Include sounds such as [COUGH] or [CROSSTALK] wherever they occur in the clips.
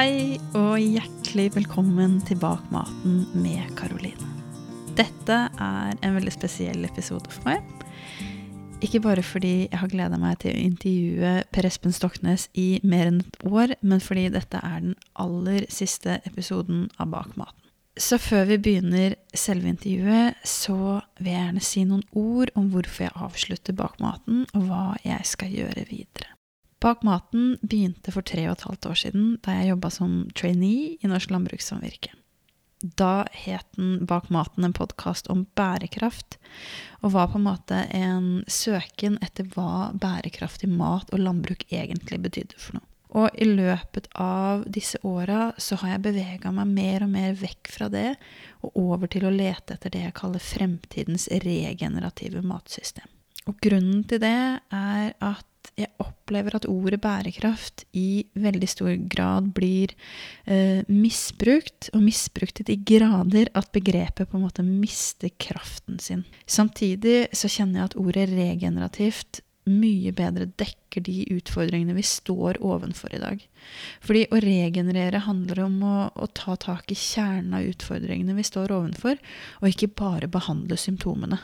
Hei og hjertelig velkommen til Bak maten med Karoline. Dette er en veldig spesiell episode for meg. Ikke bare fordi jeg har gleda meg til å intervjue Per Espen Stoknes i mer enn et år, men fordi dette er den aller siste episoden av Bak maten. Så før vi begynner selve intervjuet, så vil jeg gjerne si noen ord om hvorfor jeg avslutter Bak maten, og hva jeg skal gjøre videre. Bak maten begynte for tre og et halvt år siden, da jeg jobba som trainee i Norsk Landbrukssamvirke. Da het den Bak maten en podkast om bærekraft, og var på en måte en søken etter hva bærekraftig mat og landbruk egentlig betydde for noe. Og i løpet av disse åra så har jeg bevega meg mer og mer vekk fra det, og over til å lete etter det jeg kaller fremtidens regenerative matsystem. Og grunnen til det er at jeg opplever at ordet bærekraft i veldig stor grad blir eh, misbrukt, og misbrukt til de grader at begrepet på en måte mister kraften sin. Samtidig så kjenner jeg at ordet regenerativt mye bedre dekker de utfordringene vi står ovenfor i dag. Fordi å regenerere handler om å, å, ta tak i kjernen av utfordringene vi står ovenfor, og ikke bare behandle symptomene.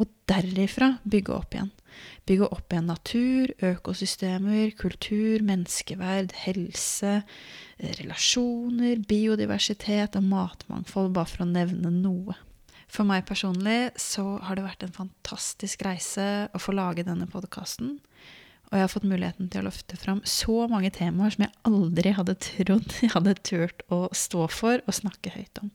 Og derifra bygge opp igjen. Bygge opp igjen natur, økosystemer, kultur, menneskeverd, helse, relasjoner, biodiversitet og matmangfold, bare for å nevne noe. For meg personlig så har det vært en fantastisk reise å få lage denne podkasten. Og jeg har fått muligheten til å løfte fram så mange temaer som jeg aldri hadde trodd jeg hadde turt å stå for og snakke høyt om.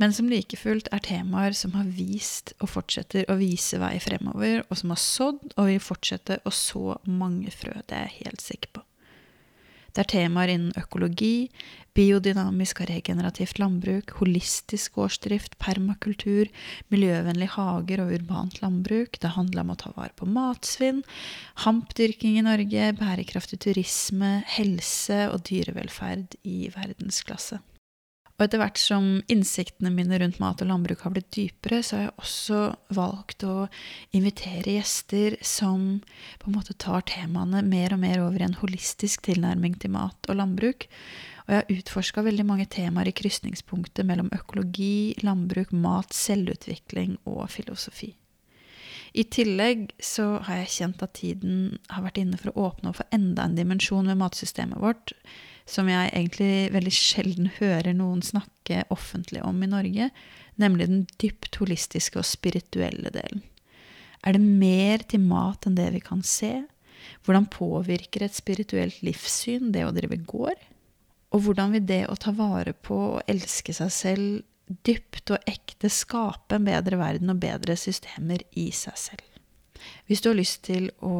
Men som like fullt er temaer som har vist og fortsetter å vise vei fremover, og som har sådd og vil fortsette å så mange frø. Det er jeg helt sikker på. Det er temaer innen økologi, biodynamisk og regenerativt landbruk, holistisk gårdsdrift, permakultur, miljøvennlige hager og urbant landbruk. Det handler om å ta vare på matsvinn, hampdyrking i Norge, bærekraftig turisme, helse og dyrevelferd i verdensklasse. Og etter hvert som innsiktene mine rundt mat og landbruk har blitt dypere, så har jeg også valgt å invitere gjester som på en måte tar temaene mer og mer over i en holistisk tilnærming til mat og landbruk. Og jeg har utforska veldig mange temaer i krysningspunktet mellom økologi, landbruk, mat, selvutvikling og filosofi. I tillegg så har jeg kjent at tiden har vært inne for å åpne opp for enda en dimensjon ved matsystemet vårt som jeg egentlig veldig sjelden hører noen snakke offentlig om i Norge, nemlig den dypt holistiske og spirituelle delen. Er det mer til mat enn det vi kan se? Hvordan påvirker et spirituelt livssyn det å drive gård? Og hvordan vil det å ta vare på og elske seg selv dypt og ekte skape en bedre verden og bedre systemer i seg selv? Hvis du har lyst til å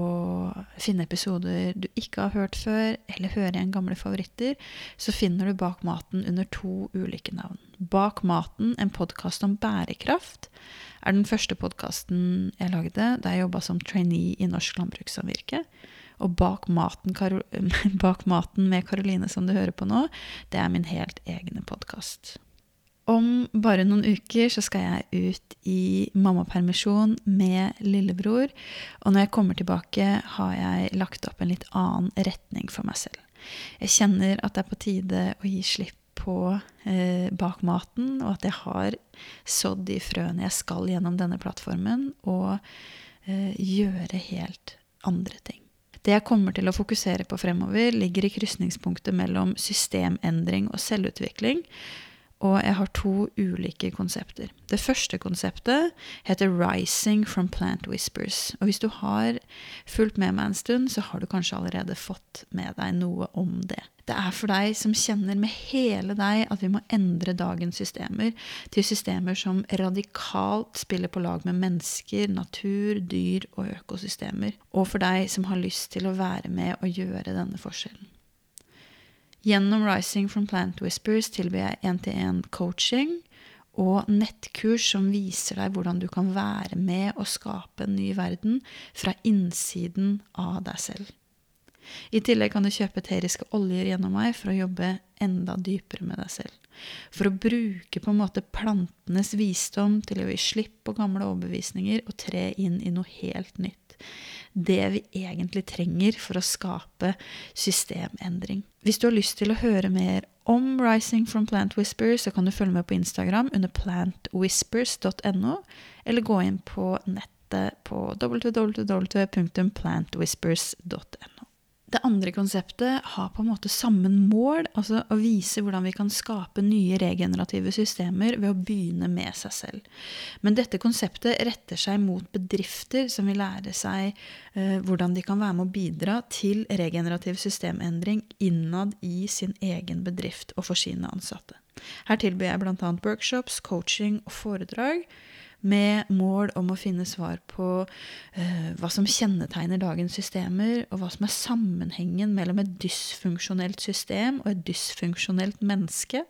finne episoder du ikke har hørt før, eller høre igjen gamle favoritter, så finner du Bak maten under to ulike navn. Bak maten, en podkast om bærekraft, er den første podkasten jeg lagde da jeg jobba som trainee i Norsk Landbrukssamvirke. Og bak maten, [LAUGHS] bak maten, med Karoline, som du hører på nå, det er min helt egne podkast. Om bare noen uker så skal jeg ut i mammapermisjon med lillebror. Og når jeg kommer tilbake, har jeg lagt opp en litt annen retning for meg selv. Jeg kjenner at det er på tide å gi slipp på eh, bak og at jeg har sådd de frøene jeg skal gjennom denne plattformen, og eh, gjøre helt andre ting. Det jeg kommer til å fokusere på fremover, ligger i krysningspunktet mellom systemendring og selvutvikling, og jeg har to ulike konsepter. Det første konseptet heter 'Rising from Plant Whispers'. Og hvis du har fulgt med meg en stund, så har du kanskje allerede fått med deg noe om det. Det er for deg som kjenner med hele deg at vi må endre dagens systemer til systemer som radikalt spiller på lag med mennesker, natur, dyr og økosystemer. Og for deg som har lyst til å være med og gjøre denne forskjellen. Gjennom Rising from Plant Whispers tilbyr jeg én-til-én-coaching og nettkurs som viser deg hvordan du kan være med og skape en ny verden fra innsiden av deg selv. I tillegg kan du kjøpe eteriske oljer gjennom meg for å jobbe enda dypere med deg selv. For å bruke på en måte plantenes visdom til å gi slipp på gamle overbevisninger og tre inn i noe helt nytt. Det vi egentlig trenger for å skape systemendring. Hvis du har lyst til å høre mer om Rising from Plant Whispers, så kan du følge med på Instagram under plantwhispers.no, eller gå inn på nettet på www.plantwhispers.no. Det andre konseptet har på en måte samme mål, altså å vise hvordan vi kan skape nye regenerative systemer ved å begynne med seg selv. Men dette konseptet retter seg mot bedrifter som vil lære seg eh, hvordan de kan være med å bidra til regenerativ systemendring innad i sin egen bedrift og for sine ansatte. Her tilbyr jeg bl.a. workshops, coaching og foredrag med mål om å finne svar på uh, hva som kjennetegner dagens systemer, og hva som er sammenhengen mellom et dysfunksjonelt system og et dysfunksjonelt menneske.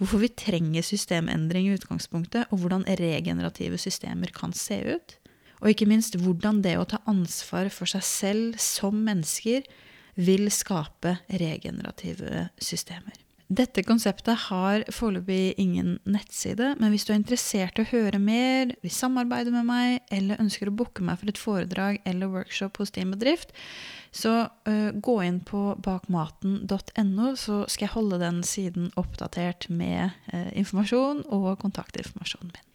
Hvorfor vi trenger systemendring i utgangspunktet, og hvordan regenerative systemer kan se ut. Og ikke minst hvordan det å ta ansvar for seg selv som mennesker vil skape regenerative systemer. Dette konseptet har foreløpig ingen nettside, men hvis du er interessert i å høre mer, vil samarbeide med meg, eller ønsker å booke meg for et foredrag eller workshop hos din bedrift, så uh, gå inn på bakmaten.no, så skal jeg holde den siden oppdatert med uh, informasjon og kontaktinformasjonen min.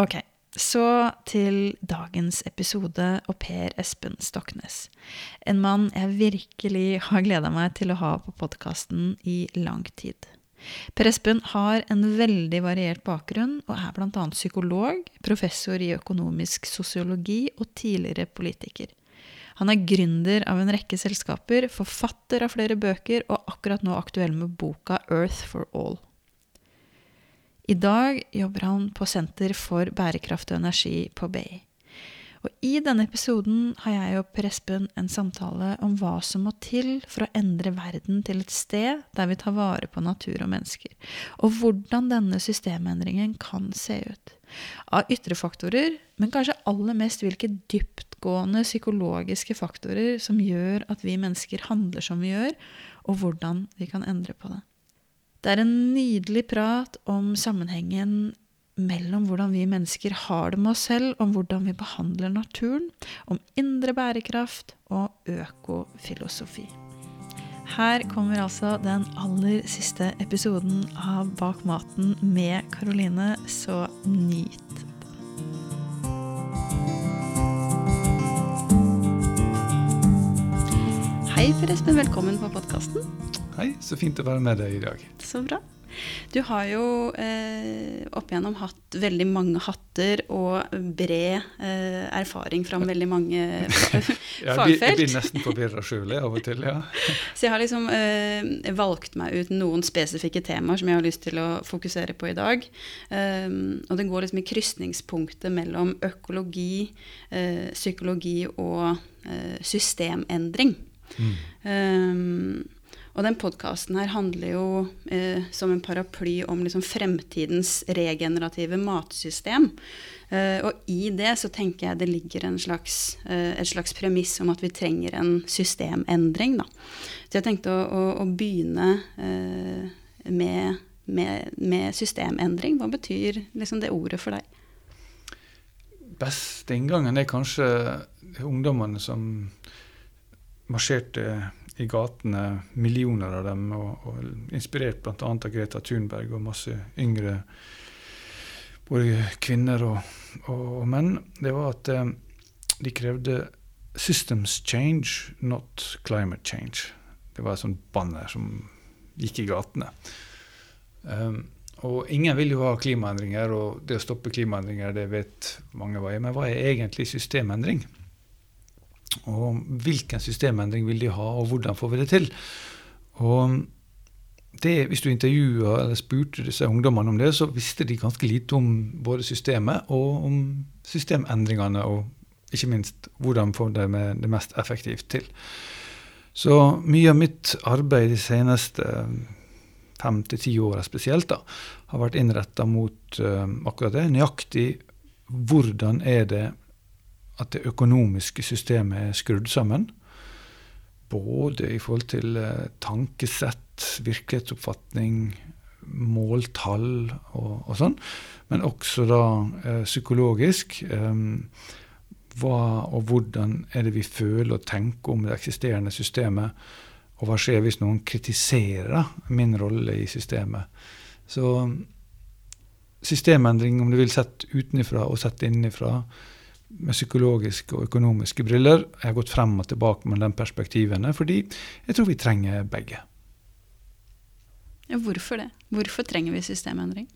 Ok, så til dagens episode og Per Espen Stoknes. En mann jeg virkelig har gleda meg til å ha på podkasten i lang tid. Per Espen har en veldig variert bakgrunn og er bl.a. psykolog, professor i økonomisk sosiologi og tidligere politiker. Han er gründer av en rekke selskaper, forfatter av flere bøker og akkurat nå aktuell med boka Earth for All. I dag jobber han på Senter for bærekraft og energi på BI. Og I denne episoden har jeg og Per Espen en samtale om hva som må til for å endre verden til et sted der vi tar vare på natur og mennesker, og hvordan denne systemendringen kan se ut. Av ytre faktorer, men kanskje aller mest hvilke dyptgående psykologiske faktorer som gjør at vi mennesker handler som vi gjør, og hvordan vi kan endre på det. Det er en nydelig prat om sammenhengen mellom hvordan vi mennesker har det med oss selv, om hvordan vi behandler naturen, om indre bærekraft og økofilosofi. Her kommer altså den aller siste episoden av Bak maten med Karoline, så nyt Hei, Per Espen. Velkommen på podkasten. Hei, så fint å være med deg i dag. Så bra. Du har jo eh, opp igjennom hatt veldig mange hatter og bred eh, erfaring fra veldig mange [LAUGHS] ja, fagfelt. Jeg blir nesten forvirra sjøl av og til, ja. [LAUGHS] Så jeg har liksom eh, valgt meg ut noen spesifikke temaer som jeg har lyst til å fokusere på i dag. Um, og det går liksom i krysningspunktet mellom økologi, eh, psykologi og eh, systemendring. Mm. Um, og den podkasten her handler jo eh, som en paraply om liksom fremtidens regenerative matsystem. Eh, og i det så tenker jeg det ligger slags, eh, et slags premiss om at vi trenger en systemendring. Da. Så jeg tenkte å, å, å begynne eh, med, med, med, systemendring. Hva betyr liksom det ordet for deg? Beste inngangen er kanskje ungdommene som marsjerte i gatene, millioner av dem, og, og inspirert bl.a. av Greta Thunberg og masse yngre både kvinner og, og, og menn, det var at eh, de krevde 'systems change, not climate change'. Det var et sånt banner som gikk i gatene. Um, og ingen vil jo ha klimaendringer, og det å stoppe klimaendringer, det vet mange hva er. Men hva er egentlig systemendring? Og hvilken systemendring vil de ha, og hvordan får vi det til? Og det, hvis du intervjua eller spurte disse ungdommene om det, så visste de ganske lite om både systemet og om systemendringene, og ikke minst hvordan få det, det mest effektivt til. Så mye av mitt arbeid de seneste fem til ti åra spesielt da, har vært innretta mot uh, akkurat det. Nøyaktig hvordan er det at det økonomiske systemet er skrudd sammen. Både i forhold til eh, tankesett, virkelighetsoppfatning, måltall og, og sånn. Men også da eh, psykologisk. Eh, hva og hvordan er det vi føler og tenker om det eksisterende systemet? Og hva skjer hvis noen kritiserer min rolle i systemet? Så systemendring, om du vil sett utenfra og sett innenfra, med psykologiske og økonomiske briller. Jeg har gått frem og tilbake med de perspektivene, fordi jeg tror vi trenger begge. Ja, hvorfor det? Hvorfor trenger vi systemendring?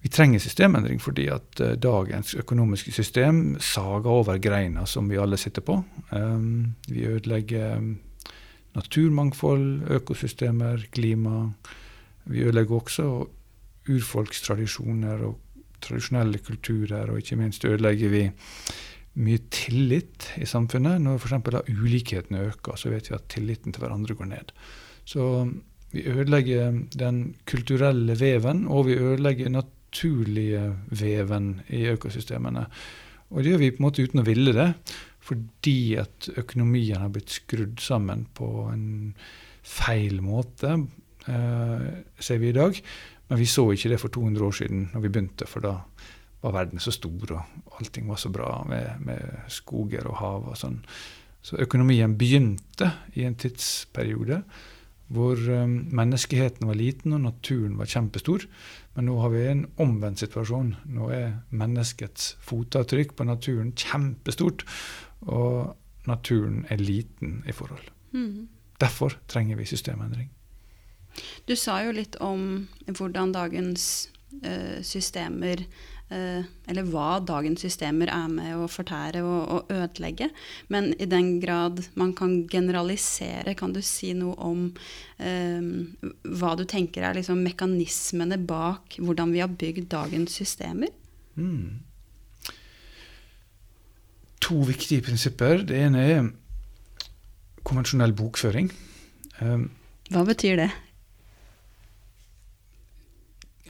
Vi trenger systemendring fordi at uh, dagens økonomiske system sager over greina som vi alle sitter på. Um, vi ødelegger um, naturmangfold, økosystemer, klima. Vi ødelegger også urfolkstradisjoner og tradisjonelle kulturer, og ikke minst ødelegger vi mye tillit i samfunnet. Når f.eks. ulikhetene øker, så vet vi at tilliten til hverandre går ned. Så vi ødelegger den kulturelle veven, og vi ødelegger naturlige veven i økosystemene. Og det gjør vi på en måte uten å ville det, fordi at økonomien har blitt skrudd sammen på en feil måte, eh, ser vi i dag. Men vi så ikke det for 200 år siden når vi begynte, for da var verden så stor, og allting var så bra med, med skoger og hav og sånn. Så økonomien begynte i en tidsperiode hvor um, menneskeheten var liten og naturen var kjempestor. Men nå har vi en omvendt situasjon. Nå er menneskets fotavtrykk på naturen kjempestort, og naturen er liten i forhold. Mm. Derfor trenger vi systemendring. Du sa jo litt om hvordan dagens uh, systemer uh, Eller hva dagens systemer er med å fortære og, og, ødelegge. Men i den grad man kan generalisere, kan du si noe om uh, hva du tenker er liksom mekanismene bak hvordan vi har bygd dagens systemer? Mm. To viktige prinsipper. Det ene er konvensjonell bokføring. Um, hva betyr det?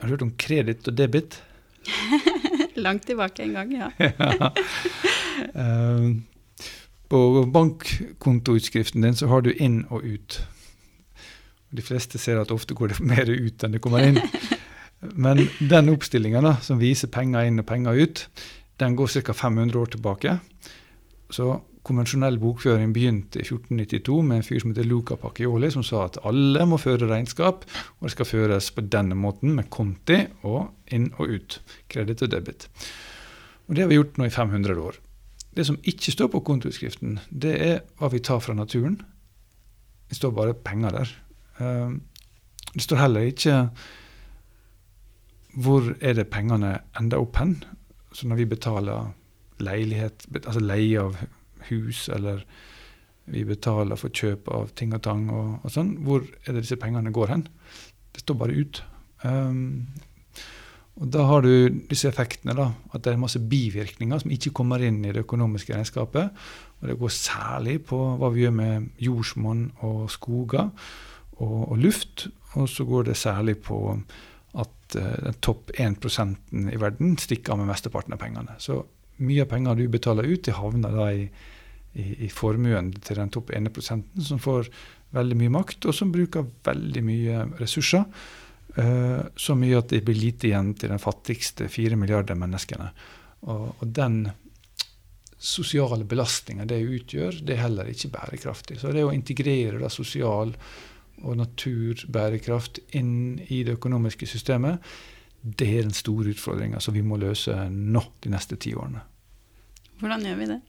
Har du hørt om kreditt og debit? [LAUGHS] Langt tilbake en gang, ja. [LAUGHS] ja. Uh, på bankkontoutskriften din så har du inn og ut. De fleste ser at ofte går det [LAUGHS] mer ut enn det kommer inn. Men den oppstillinga som viser penger inn og penger ut, den går ca. 500 år tilbake. Så konvensjonell bokføring begynte i 1492 med en fyr som heter Luca Pacchioli, som sa at alle må føre regnskap, og det skal føres på denne måten, med konti og inn og ut. Kreditt og debit. Og Det har vi gjort nå i 500 år. Det som ikke står på kontoutskriften, det er hva vi tar fra naturen. Det står bare penger der. Ehm, det står heller ikke hvor er det pengene ender opp hen. Så når vi betaler leilighet, altså leie av hus, eller vi betaler for kjøp av ting og tang og, og sånn, hvor er det disse pengene går hen? Det står bare ut. Um, og Da har du disse effektene, da, at det er masse bivirkninger som ikke kommer inn i det økonomiske regnskapet. Og Det går særlig på hva vi gjør med jordsmonn og skoger og, og, luft. Og så går det særlig på at uh, den topp 1% i verden stikker av med mesteparten av pengene. Så mye av pengene du betaler ut, de havner da i, i, i formuen til den topp 1 som får veldig mye makt, og som bruker veldig mye ressurser. Uh, så mye at det blir lite igjen til den fattigste fire milliarder menneskene. Og, og den sosiale belastninga det utgjør, det er heller ikke bærekraftig. Så det å integrere da sosial og naturbærekraft inn i det økonomiske systemet, det er den store utfordringa som vi må løse nå de neste ti årene. Hvordan gjør vi det?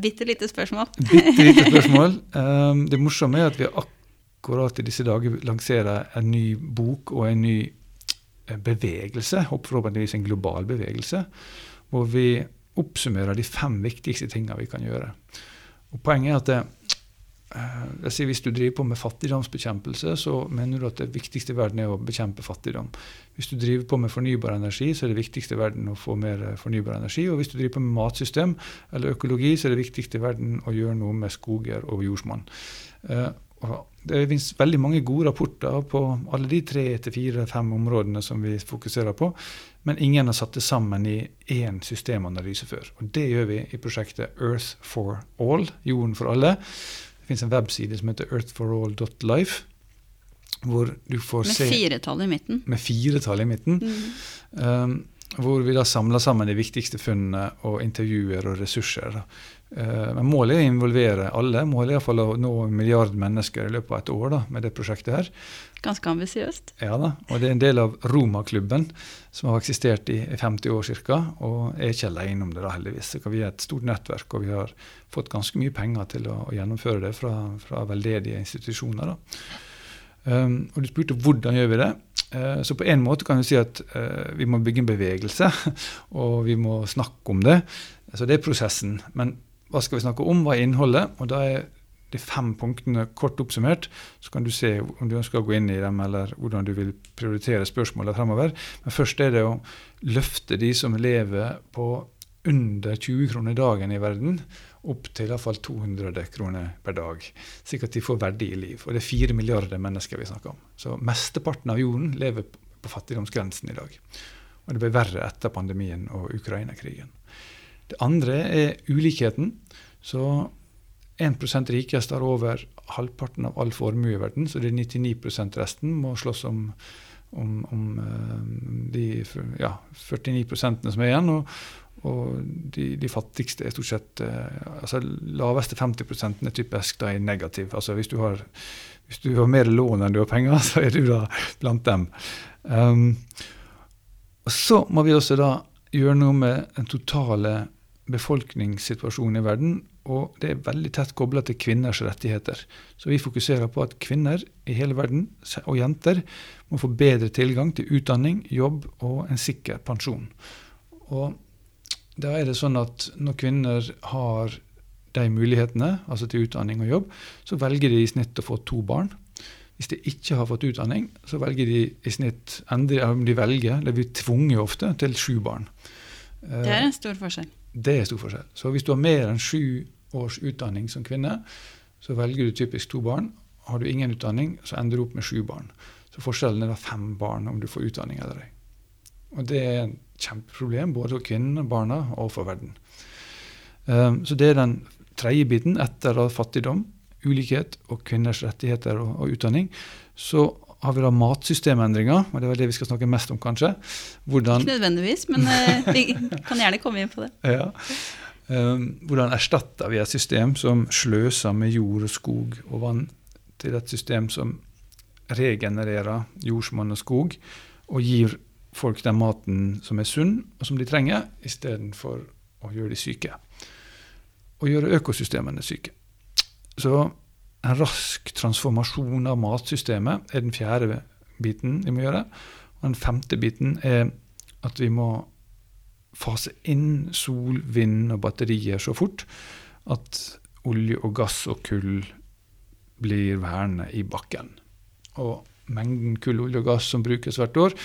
Bitte lite spørsmål. [LAUGHS] bitte lite spørsmål. Um, det morsomme er at vi akkurat i disse dager lanserer en ny bok og en ny eh, bevegelse, forhåpentligvis en global bevegelse, hvor vi oppsummerer de fem viktigste tingene vi kan gjøre. Og Poenget er at det, jeg sier Hvis du driver på med fattigdomsbekjempelse, så mener du at det viktigste i verden er å bekjempe fattigdom. Hvis du driver på med fornybar energi, så er det viktigste i verden å få mer fornybar energi. Og hvis du driver på med matsystem eller økologi, så er det viktigste i verden å gjøre noe med skoger og jordsmonn. Uh, det finnes veldig mange gode rapporter på alle de tre til fire-fem områdene som vi fokuserer på, men ingen har satt det sammen i én systemanalyse før. Og Det gjør vi i prosjektet Earth for All, jorden for alle. Det fins en webside som heter earthforall.life. Hvor du får med se Med firetall i midten. Med firetall i midten. Mm. Um, hvor vi da samler sammen de viktigste funnene og intervjuer og ressurser. Eh, men målet er å involvere alle. Målet er iallfall å nå en milliard mennesker i løpet av et år da, med det prosjektet her. Ganske ambisiøst. Ja da, og det er en del av Roma-klubben, som har eksistert i 50 år ca. Og er ikke alene om det, da, heldigvis. Så vi er et stort nettverk, og vi har fått ganske mye penger til å, å gjennomføre det fra, fra veldedige institusjoner. da. Um, og du spurte hvordan gjør vi det. Uh, så på en måte kan du si at uh, vi må bygge en bevegelse, [LAUGHS] og vi må snakke om det. Så det er prosessen. Men hva skal vi snakke om? Hva er innholdet? Og da er de fem punktene kort oppsummert. Så kan du se om du ønsker å gå inn i dem, eller hvordan du vil prioritere spørsmålet fremover. Men først er det å løfte de som lever på under 20 kroner dagen i verden, opp til iallfall 200 kroner per dag. Slik at de får verdig i liv. Og det er fire milliarder mennesker vi snakker om. Så mesteparten av jorden lever på fattigdomsgrensen i dag. Og det ble verre etter pandemien og Ukraina-krigen. Det andre er ulikheten. Så 1% rikest har over halvparten av all formue i verden, så det er 99% resten må slåss om, om, om eh, de ja, 49% som er igjen. Og, og de, de, fattigste er stort sett eh, altså Laveste 50% er typisk da er negativ. Altså hvis du, har, hvis du har mer lån enn du har penger, [LAUGHS] så er du da blant dem. Um, og så må vi også da gjøre noe med den totale befolkningssituasjonen i verden og det er veldig tett kobla til kvinners rettigheter. Så vi fokuserer på at kvinner i hele verden, og jenter, må få bedre tilgang til utdanning, jobb og en sikker pensjon. Og da er det sånn at når kvinner har de mulighetene, altså til utdanning og jobb, så velger de i snitt å få to barn. Hvis de ikke har fått utdanning, så velger de i snitt om de velger, eller blir tvunget ofte, til sju barn. Det er en stor forskjell. Det er stor forskjell. Så hvis du har mer enn sju års utdanning som kvinne, så velger du typisk to barn. Har du ingen utdanning, så ender du opp med sju barn. Så forskjellen er da fem barn om du får utdanning eller ei. Og det er et kjempeproblem både for kvinnene, barna og for verden. Um, så det er den tredje biten etter fattigdom, ulikhet og kvinners rettigheter og, og, utdanning. Så har vi da matsystemendringer, og det er det vi skal snakke mest om, kanskje. Hvordan Ikke nødvendigvis, men uh, vi kan gjerne komme inn på det. ja. Um, hvordan erstatter vi et system som sløser med jord og skog og vann, til et system som regenererer jordsmonn og skog, og gir folk den maten som er sunn, og som de trenger, istedenfor å gjøre de syke. Og gjøre økosystemene syke. Så en rask transformasjon av matsystemet er den fjerde biten vi må gjøre. Og den femte biten er at vi må fase inn sol, vind og batterier så fort at olje og gass og kull blir værende i bakken. Og mengden kull, olje og gass som brukes hvert år,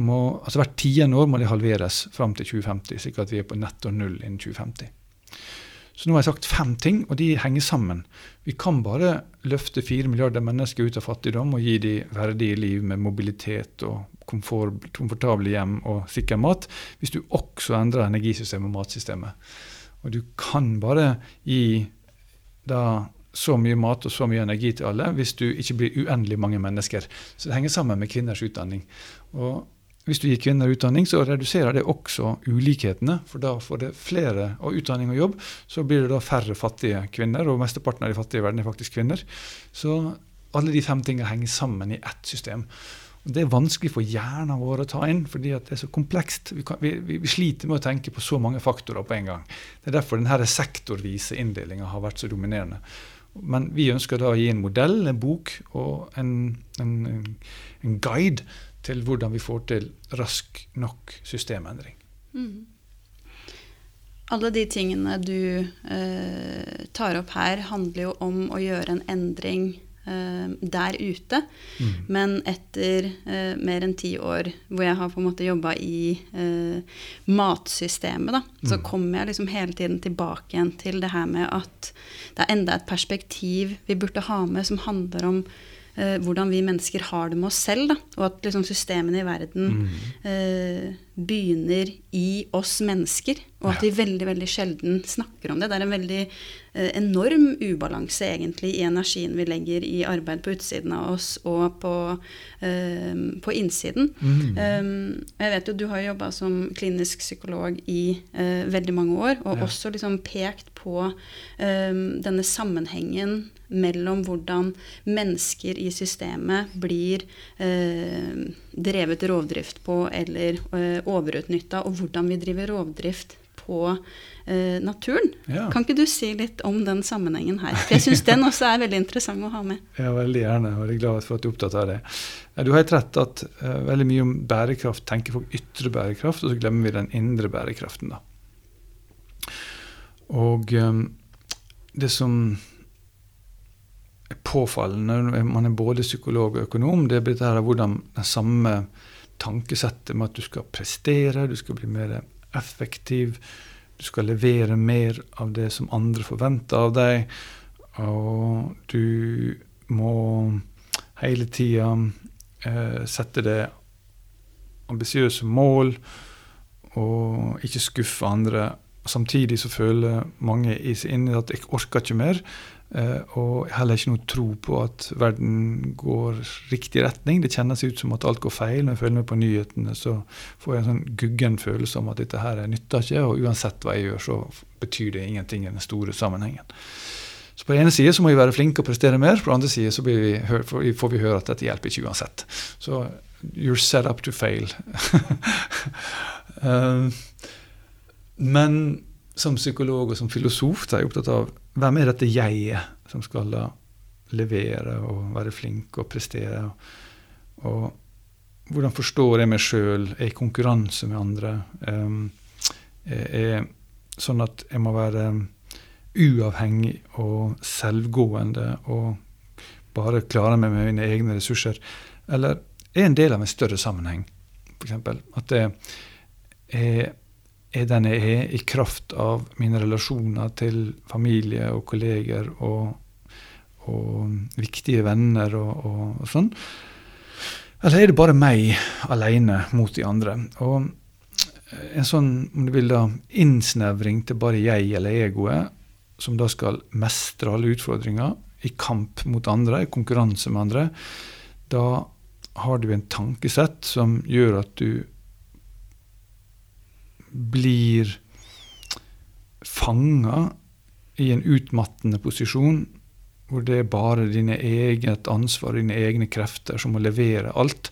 må, altså hvert tiende år må det halveres fram til 2050, slik at vi er på netto null innen 2050. Så nå har jeg sagt fem ting, og de henger sammen. Vi kan bare løfte fire milliarder mennesker ut av fattigdom og gi dem verdige liv med mobilitet og komfort, komfortable hjem og sikker mat, hvis du også endrer energisystemet og matsystemet. Og du kan bare gi da så mye mat og så mye energi til alle hvis du ikke blir uendelig mange mennesker. Så det henger sammen med kvinners utdanning. Og hvis du gir kvinner utdanning, så reduserer det også ulikhetene. For da får det flere av utdanning og jobb, så blir det da færre fattige kvinner. Og mesteparten av de fattige i verden er faktisk kvinner. Så alle de fem tingene henger sammen i ett system. Det er vanskelig for hjernen vår å ta inn, fordi det er så komplekst. Vi, kan, vi, vi, sliter med å tenke på så mange faktorer på en gang. Det er derfor denne sektorvise inndelinga har vært så dominerende. Men vi ønsker da å gi en modell, en bok og en, en, en guide til hvordan vi får til rask nok systemendring. Mm. Alle de tingene du eh, tar opp her, handler jo om å gjøre en endring Eh, der ute. Mm. Men etter eh, mer enn ti år hvor jeg har på en måte jobba i uh, matsystemet, da, mm. så kommer jeg liksom hele tiden tilbake igjen til det her med at det er enda et perspektiv vi burde ha med som handler om uh, hvordan vi mennesker har det med oss selv. Da, og at liksom, systemene i verden mm. begynner i oss mennesker. Og at vi veldig veldig sjelden snakker om det. Det er en veldig eh, enorm ubalanse egentlig i energien vi legger i arbeid på utsiden av oss og på, eh, på innsiden. Mm. Um, jeg vet jo Du har jobba som klinisk psykolog i eh, veldig mange år, og Ja. også liksom pekt på um, denne sammenhengen mellom hvordan mennesker i systemet blir eh, drevet rovdrift på eller eh, overutnytta, og hvordan vi driver rovdrift på eh, naturen. Ja. Kan ikke du si litt om den sammenhengen her? For jeg syns den også er veldig interessant å ha med. [LAUGHS] Ja, veldig gjerne. Veldig glad for at du er opptatt av det. Du har helt rett at uh, veldig mye om bærekraft tenker folk ytre bærekraft, og så glemmer vi den indre bærekraften. da. Og eh, det som er påfallende når man er både psykolog og økonom, det er blitt her hvordan det samme tankesettet med at du skal prestere, du skal bli mer effektiv, du skal levere mer av det som andre forventer av deg, og du må hele tida eh, sette deg ambisiøse mål og ikke skuffe andre. Samtidig så føler mange i seg inni at jeg orker ikke mer. eh, og heller ikke noe tro på at verden går riktig retning. Det kjennes ut som at alt går feil. Når jeg følger med på nyhetene, så får jeg en sånn guggen følelse om at dette her nytter ikke, og uansett hva jeg gjør, så betyr det ingenting i den store sammenhengen. Så På den ene side så må vi være flinke og prestere mer, på den andre side så vi, får vi- høre at dette hjelper ikke uansett. Så you're set up to fail. [LAUGHS] Eh, men som psykolog og som filosof er jeg opptatt av hvem er dette jeget som skal levere og være flink og prestere. Og, og hvordan forstår jeg meg sjøl? Er jeg i konkurranse med andre? Er, sånn at jeg må være uavhengig og selvgående og bare klare meg med mine egne ressurser? Eller er en del av en større sammenheng, f.eks. At det er den jeg er i kraft av mine relasjoner til familie og kolleger og, og viktige venner og, og, og sånn. Eller er det bare meg alene mot de andre? Og en sånn, om du vil da, innsnevring til bare jeg eller egoet, som da skal mestre alle utfordringer i kamp mot andre, i konkurranse med andre, da har du en tankesett som gjør at du blir fanga i en utmattende posisjon hvor det er bare dine eget ansvar, dine egne krefter, som må levere alt.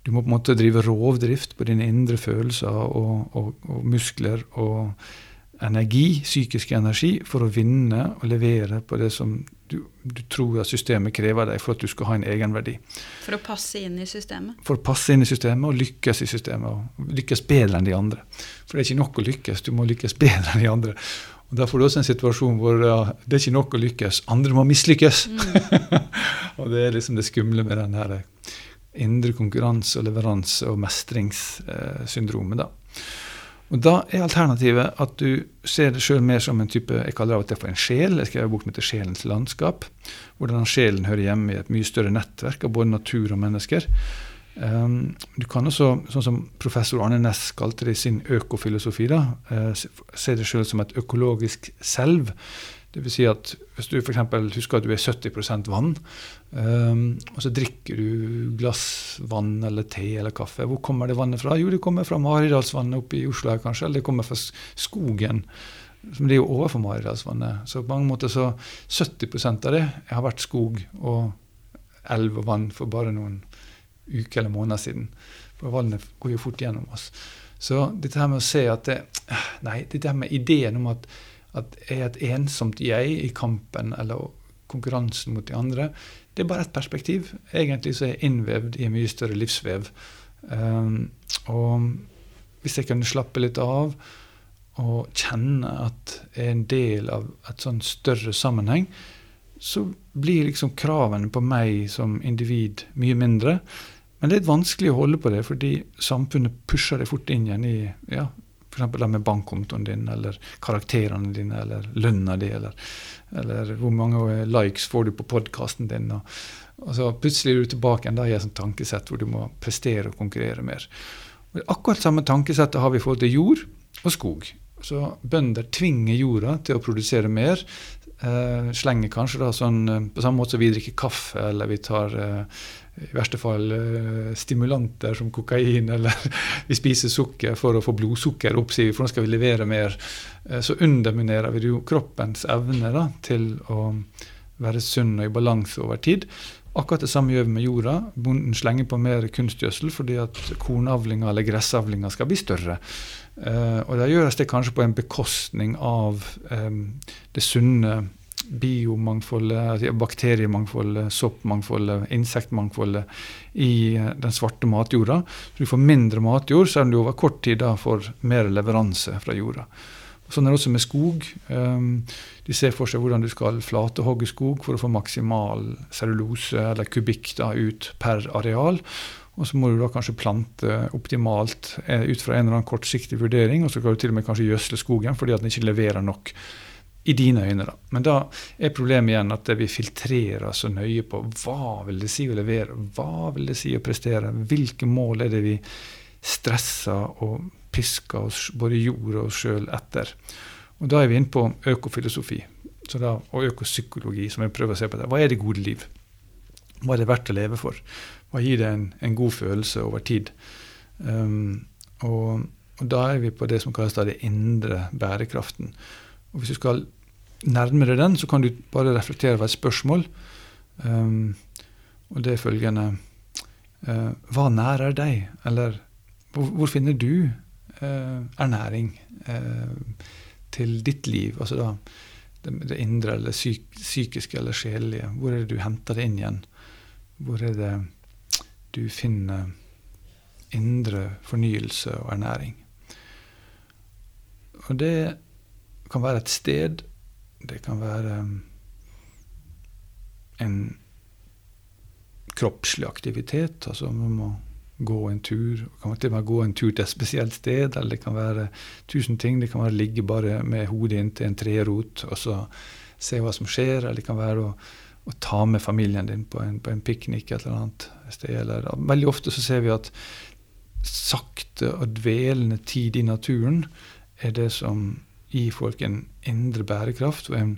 Du må på en måte drive rovdrift på dine indre følelser og, og, og muskler og energi, psykisk energi, for å vinne og levere på det som du, du tror at systemet krever deg for at du skal ha en egenverdi. For å passe inn i systemet. For å passe inn i systemet og lykkes i systemet. Og lykkes bedre enn de andre. For det er ikke nok å lykkes, du må lykkes bedre enn de andre. Og Da får du også en situasjon hvor ja, det er ikke nok å lykkes, andre må mislykkes. [LAUGHS] og det er liksom det skumle med den her indre konkurranse og leveranse- og mestringssyndromet. da. Og Da er alternativet at du ser det sjøl mer som en type Jeg kaller det av og til for en sjel. Jeg skrev bok som heter 'Sjelens landskap'. Hvordan sjelen hører hjemme i et mye større nettverk av både natur og mennesker. Um, du kan også, sånn som professor Arne Næss kalte det i sin økofilosofi, da, uh, se det sjøl som et økologisk selv. Det vil si at hvis du f.eks. husker at du er 70 vann, um, og så drikker du glass vann eller te eller kaffe. Hvor kommer det vannet fra? Jo, det kommer fra Maridalsvannet oppe i Oslo her, kanskje. Eller det kommer fra skogen. Som ligger overfor Maridalsvannet. Så på mange måter så 70% av det har vært skog og elv og vann for bare noen uker eller måneder siden. For vannet går jo fort gjennom oss. Så dette her med å se at det, Nei, dette her med ideen om at, at jeg er et ensomt jeg i kampen eller konkurransen mot de andre, det er bare ett perspektiv. Egentlig så er jeg innvevd i en mye større livsvev. Um, og hvis jeg kunne slappe litt av og kjenne at jeg er en del av et sånn større sammenheng, så blir liksom kravene på meg som individ mye mindre. Men det er litt vanskelig å holde på det, fordi samfunnet pusher det fort inn igjen i ja, f.eks. med bankkontoen din, eller karakterene dine, eller lønna di, eller, eller hvor mange likes får du på podkasten din. Og, og, så plutselig er du tilbake igjen da i et sånt tankesett hvor du må prestere og konkurrere mer. Og akkurat samme tankesettet har vi i forhold til jord og skog. Så bønder tvinger jorda til å produsere mer. Eh, slenger kanskje da sånn eh, På samme måte som vi drikker kaffe, eller vi tar eh, i verste fall eh, stimulanter som kokain, [LAUGHS] eller vi spiser sukker for å få blodsukker opp, sier vi, for nå skal vi levere mer. Eh, så underminerer vi jo kroppens evne da, til å være sunn og i balanse over tid. Akkurat det samme gjør vi med jorda. Bonden slenger på mer kunstgjødsel fordi at kornavlinga eller gressavlinga skal bli større. Uh, og da gjøres det kanskje på en bekostning av det sunne biomangfoldet, bakteriemangfoldet, soppmangfoldet, insektmangfoldet i uh, den svarte matjorda. Så du får mindre matjord, selv om du over kort tid da får mer leveranse fra jorda. Sånn er det også med skog. Um, de ser for seg hvordan du skal flatehogge skog for å få maksimal cellulose eller kubikk da, ut per areal. Og så må du da kanskje plante optimalt eh, ut fra en eller annen kortsiktig vurdering. Og så kan du til og med kanskje gjødsle skogen fordi at den ikke leverer nok. I dine øyne, da. Men da er problemet igjen at vi filtrerer så nøye på hva vil det si å levere, hva vil det si å prestere, hvilke mål er det vi stresser og pisker oss, både jord og oss sjøl, etter. Og Da er vi inne på økofilosofi da, og økopsykologi, som jeg prøver å se på det. Hva er det gode liv? Hva er det verdt å leve for? Hva gir det en, en god følelse over tid? Um, og, og, da er vi på det som kalles da det indre bærekraften. Og Hvis du skal nærme deg den, så kan du bare reflektere over et spørsmål. Um, og det er følgende uh, Hva nærer deg? Eller hvor, hvor finner du uh, ernæring uh, til ditt liv? Altså da det, det indre eller psyk, psykiske eller sjelelige. Hvor er det du henter det inn igjen? Hvor er det du finner indre fornyelse og ernæring? Og det kan være et sted. Det kan være um, en kroppslig aktivitet. Altså man må gå en tur. Kan til gå en tur til et spesielt sted. Eller det kan være tusen ting. Det kan være å ligge bare med hodet inntil en trerot og så se hva som skjer. Eller det kan være å å ta med familien din på en, på en piknik et eller annet sted. Eller, veldig ofte så ser vi at sakte og dvelende tid i naturen er det som gir folk en indre bærekraft og en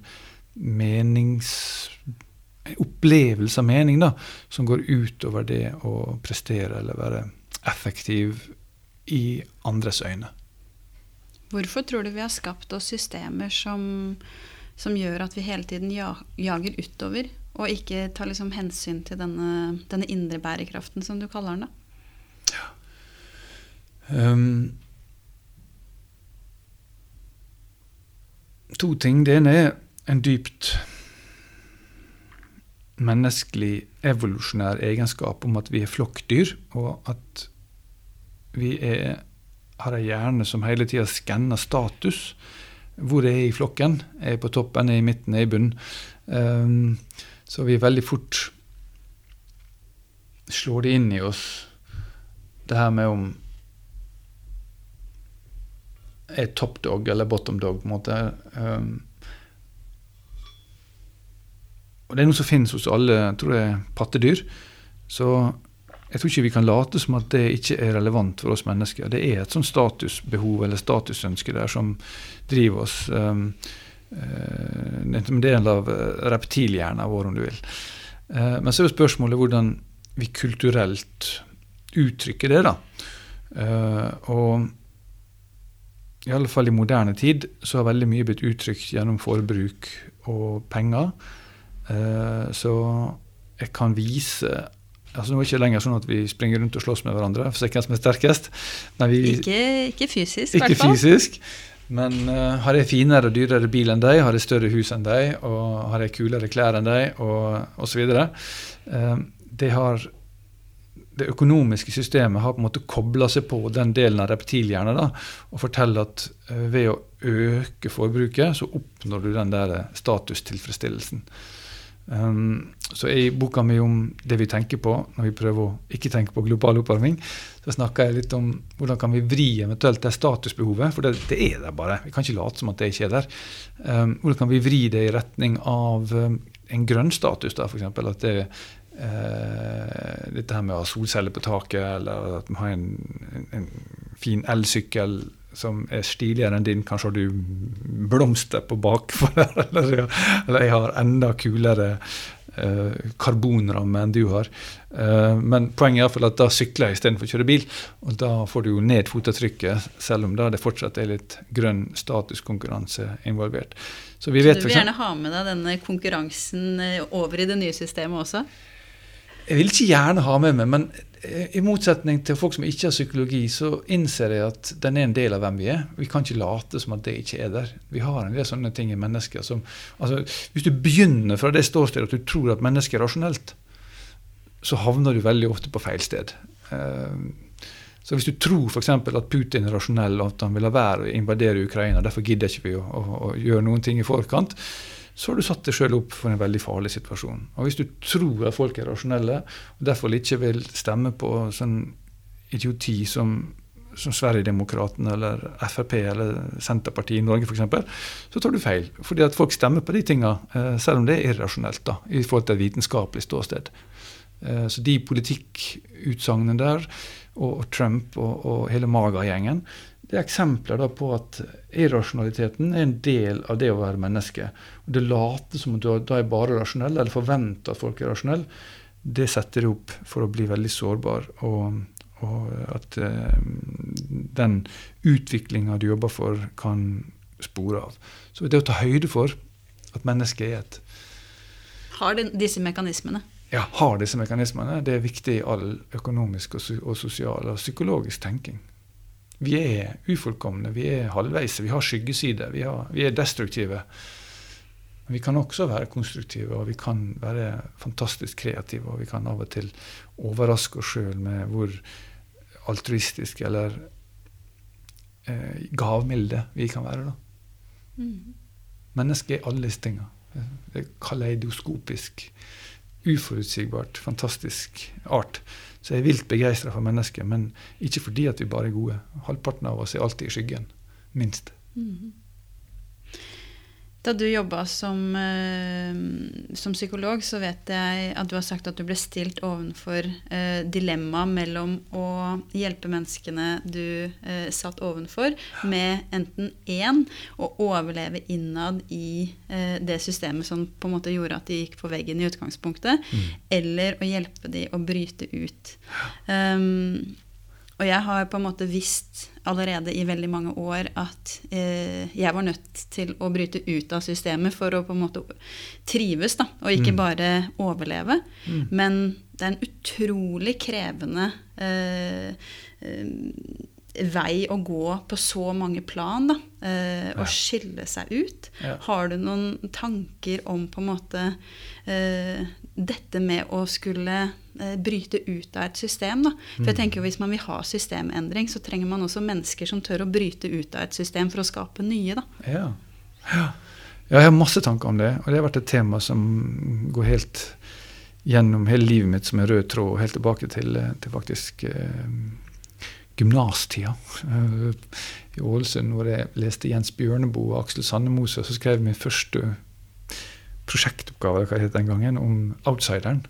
menings en opplevelse av mening da, som går utover det å prestere eller være effektiv i andres øyne. Hvorfor tror du vi har skapt oss systemer som, som gjør at vi hele tiden jager utover og ikke tar liksom hensyn til denne, denne, indre bærekraften, som du kaller den? da? Ja. Um, to ting. Det ene er en dypt menneskelig evolusjonær egenskap om at vi er flokkdyr, og at vi er, har ei hjerne som hele tida skanner status. Hvor er jeg i flokken? Er jeg på toppen, er jeg i midten, er jeg i bunnen? Um, så vi veldig fort slår det inn i oss, det her med om er top dog eller bottom dog, på en måte. Um, og det er noe som finnes hos alle tror jeg, pattedyr. Så jeg tror ikke vi kan late som at det ikke er relevant for oss mennesker. Det er et sånn statusbehov eller statusønske der som driver oss. Um, en eh, del av eh, reptilhjernen vår, om du vil. Uh, men så er jo spørsmålet hvordan vi kulturelt uttrykker det. da. Og i alle fall i moderne tid så har veldig mye blitt uttrykt gjennom forbruk og penger. Så jeg kan vise altså Nå er det ikke lenger sånn at vi springer rundt og slåss med hverandre for å se hvem som er sterkest. Vi, ikke, ikke, fysisk, i hvert fall. Fysisk, men uh, har jeg finere og dyrere bil enn deg, har jeg større hus enn deg, og har jeg kulere klær enn deg, og osv. Uh, det har det økonomiske systemet har på en måte kobla seg på den delen av reptilhjernen da, og forteller at uh, ved å øke forbruket, så oppnår du den der statustilfredsstillelsen. Um, så I boka mi om det vi tenker på når vi prøver å ikke tenke på global oppvarming, så snakker jeg litt om hvordan kan vi vri eventuelt det statusbehovet, for det, det er der bare. Vi kan ikke late som at det ikke er der. Um, hvordan kan vi vri det i retning av um, en grønn status, da, f.eks. At det uh, dette her med å ha solceller på taket, eller at vi har en, en, fin elsykkel som er stiligere enn din. Kanskje har du blomster på bakfor, [LAUGHS] eller, eller jeg har enda kulere eh, karbonramme enn du har. Eh, men poenget er iallfall at da sykler jeg istedenfor å kjøre bil. Og da får du jo ned fotavtrykket, selv om da det fortsatt er litt grønn statuskonkurranse involvert. Så vi vet, du vil gjerne ha med deg denne konkurransen eh, over i det nye systemet også? Jeg vil ikke gjerne ha med meg, men Eh, I motsetning til folk som ikke har psykologi, så innser jeg at den er en del av hvem vi er. Vi kan ikke late som at det ikke er der. Vi har en del sånne ting i mennesker som altså, Hvis du begynner fra det ståstedet at du tror at mennesket er rasjonelt, så havner du veldig ofte på feil sted. Eh, så hvis du tror f.eks. at Putin er rasjonell, og at han vil la være å invadere Ukraina, derfor gidder ikke vi å, å, å gjøre noen ting i forkant, så har du satt deg sjøl opp for en veldig farlig situasjon. Og Hvis du tror at folk er rasjonelle, og derfor ikke vil stemme på sånn idioti som, som Sverigedemokraterna eller Frp eller Senterpartiet i Norge f.eks., så tar du feil. Fordi at folk stemmer på de tinga, eh, selv om det er irrasjonelt da, i forhold til et vitenskapelig ståsted. Eh, så de politikkutsagnene der, og, Trump og, og hele Maga-gjengen, det er eksempler på at irrasjonaliteten er en del av det å være menneske. Og Det later som at du da er bare rasjonell, eller forventer at folk er rasjonelle. Det setter deg opp for å bli veldig sårbar, og, og at eh, den utviklinga du jobber for, kan spore av. Så det å ta høyde for at mennesket er et Har disse mekanismene? Ja, har disse mekanismene. Det er viktig i all økonomisk og, og sosial og psykologisk tenking. Vi er ufullkomne, vi er halvveis, vi har skyggesider, vi, vi er destruktive. Men vi kan også være konstruktive, og vi kan være fantastisk kreative. Og vi kan av og til overraske oss sjøl med hvor altruistiske eller eh, gavmilde vi kan være. da. Mm. Mennesket er alle disse tinga. Det er kaleidoskopisk, uforutsigbart, fantastisk art. Så jeg er vilt begeistra for mennesker, men ikke fordi at vi bare er gode. Halvparten av oss er alltid i skyggen. Minst. Mm -hmm. Da du jobba som, eh, som, psykolog, så vet jeg at du har sagt at du ble stilt ovenfor eh, dilemmaet mellom å hjelpe menneskene du eh, satt ovenfor, med enten én å overleve innad i eh, det systemet som på en måte gjorde at de gikk på veggen i utgangspunktet, mm. eller å hjelpe de å bryte ut. Um, og jeg har på en måte visst allerede i veldig mange år at eh, jeg var nødt til å bryte ut av systemet for å på en måte trives, da, og ikke mm. bare overleve. Mm. Men det er en utrolig krevende eh, eh, vei å gå på så mange plan, da. Eh, å skille seg ut. Ja. Har du noen tanker om på en måte eh, dette med å skulle eh, bryte ut av et system. Da. For jeg mm. tenker jo Hvis man vil ha systemendring, så trenger man også mennesker som tør å bryte ut av et system for å skape nye. Da. Ja. ja. jeg har masse tanker om det. Og det har vært et tema som går helt gjennom hele livet mitt som en rød tråd, helt tilbake til, til faktisk eh, gymnastida. Uh, I Ålesund, hvor jeg leste Jens Bjørneboe og Aksel Sandemose, så skrev jeg min første prosjektoppgave hva het den gangen, om outsideren.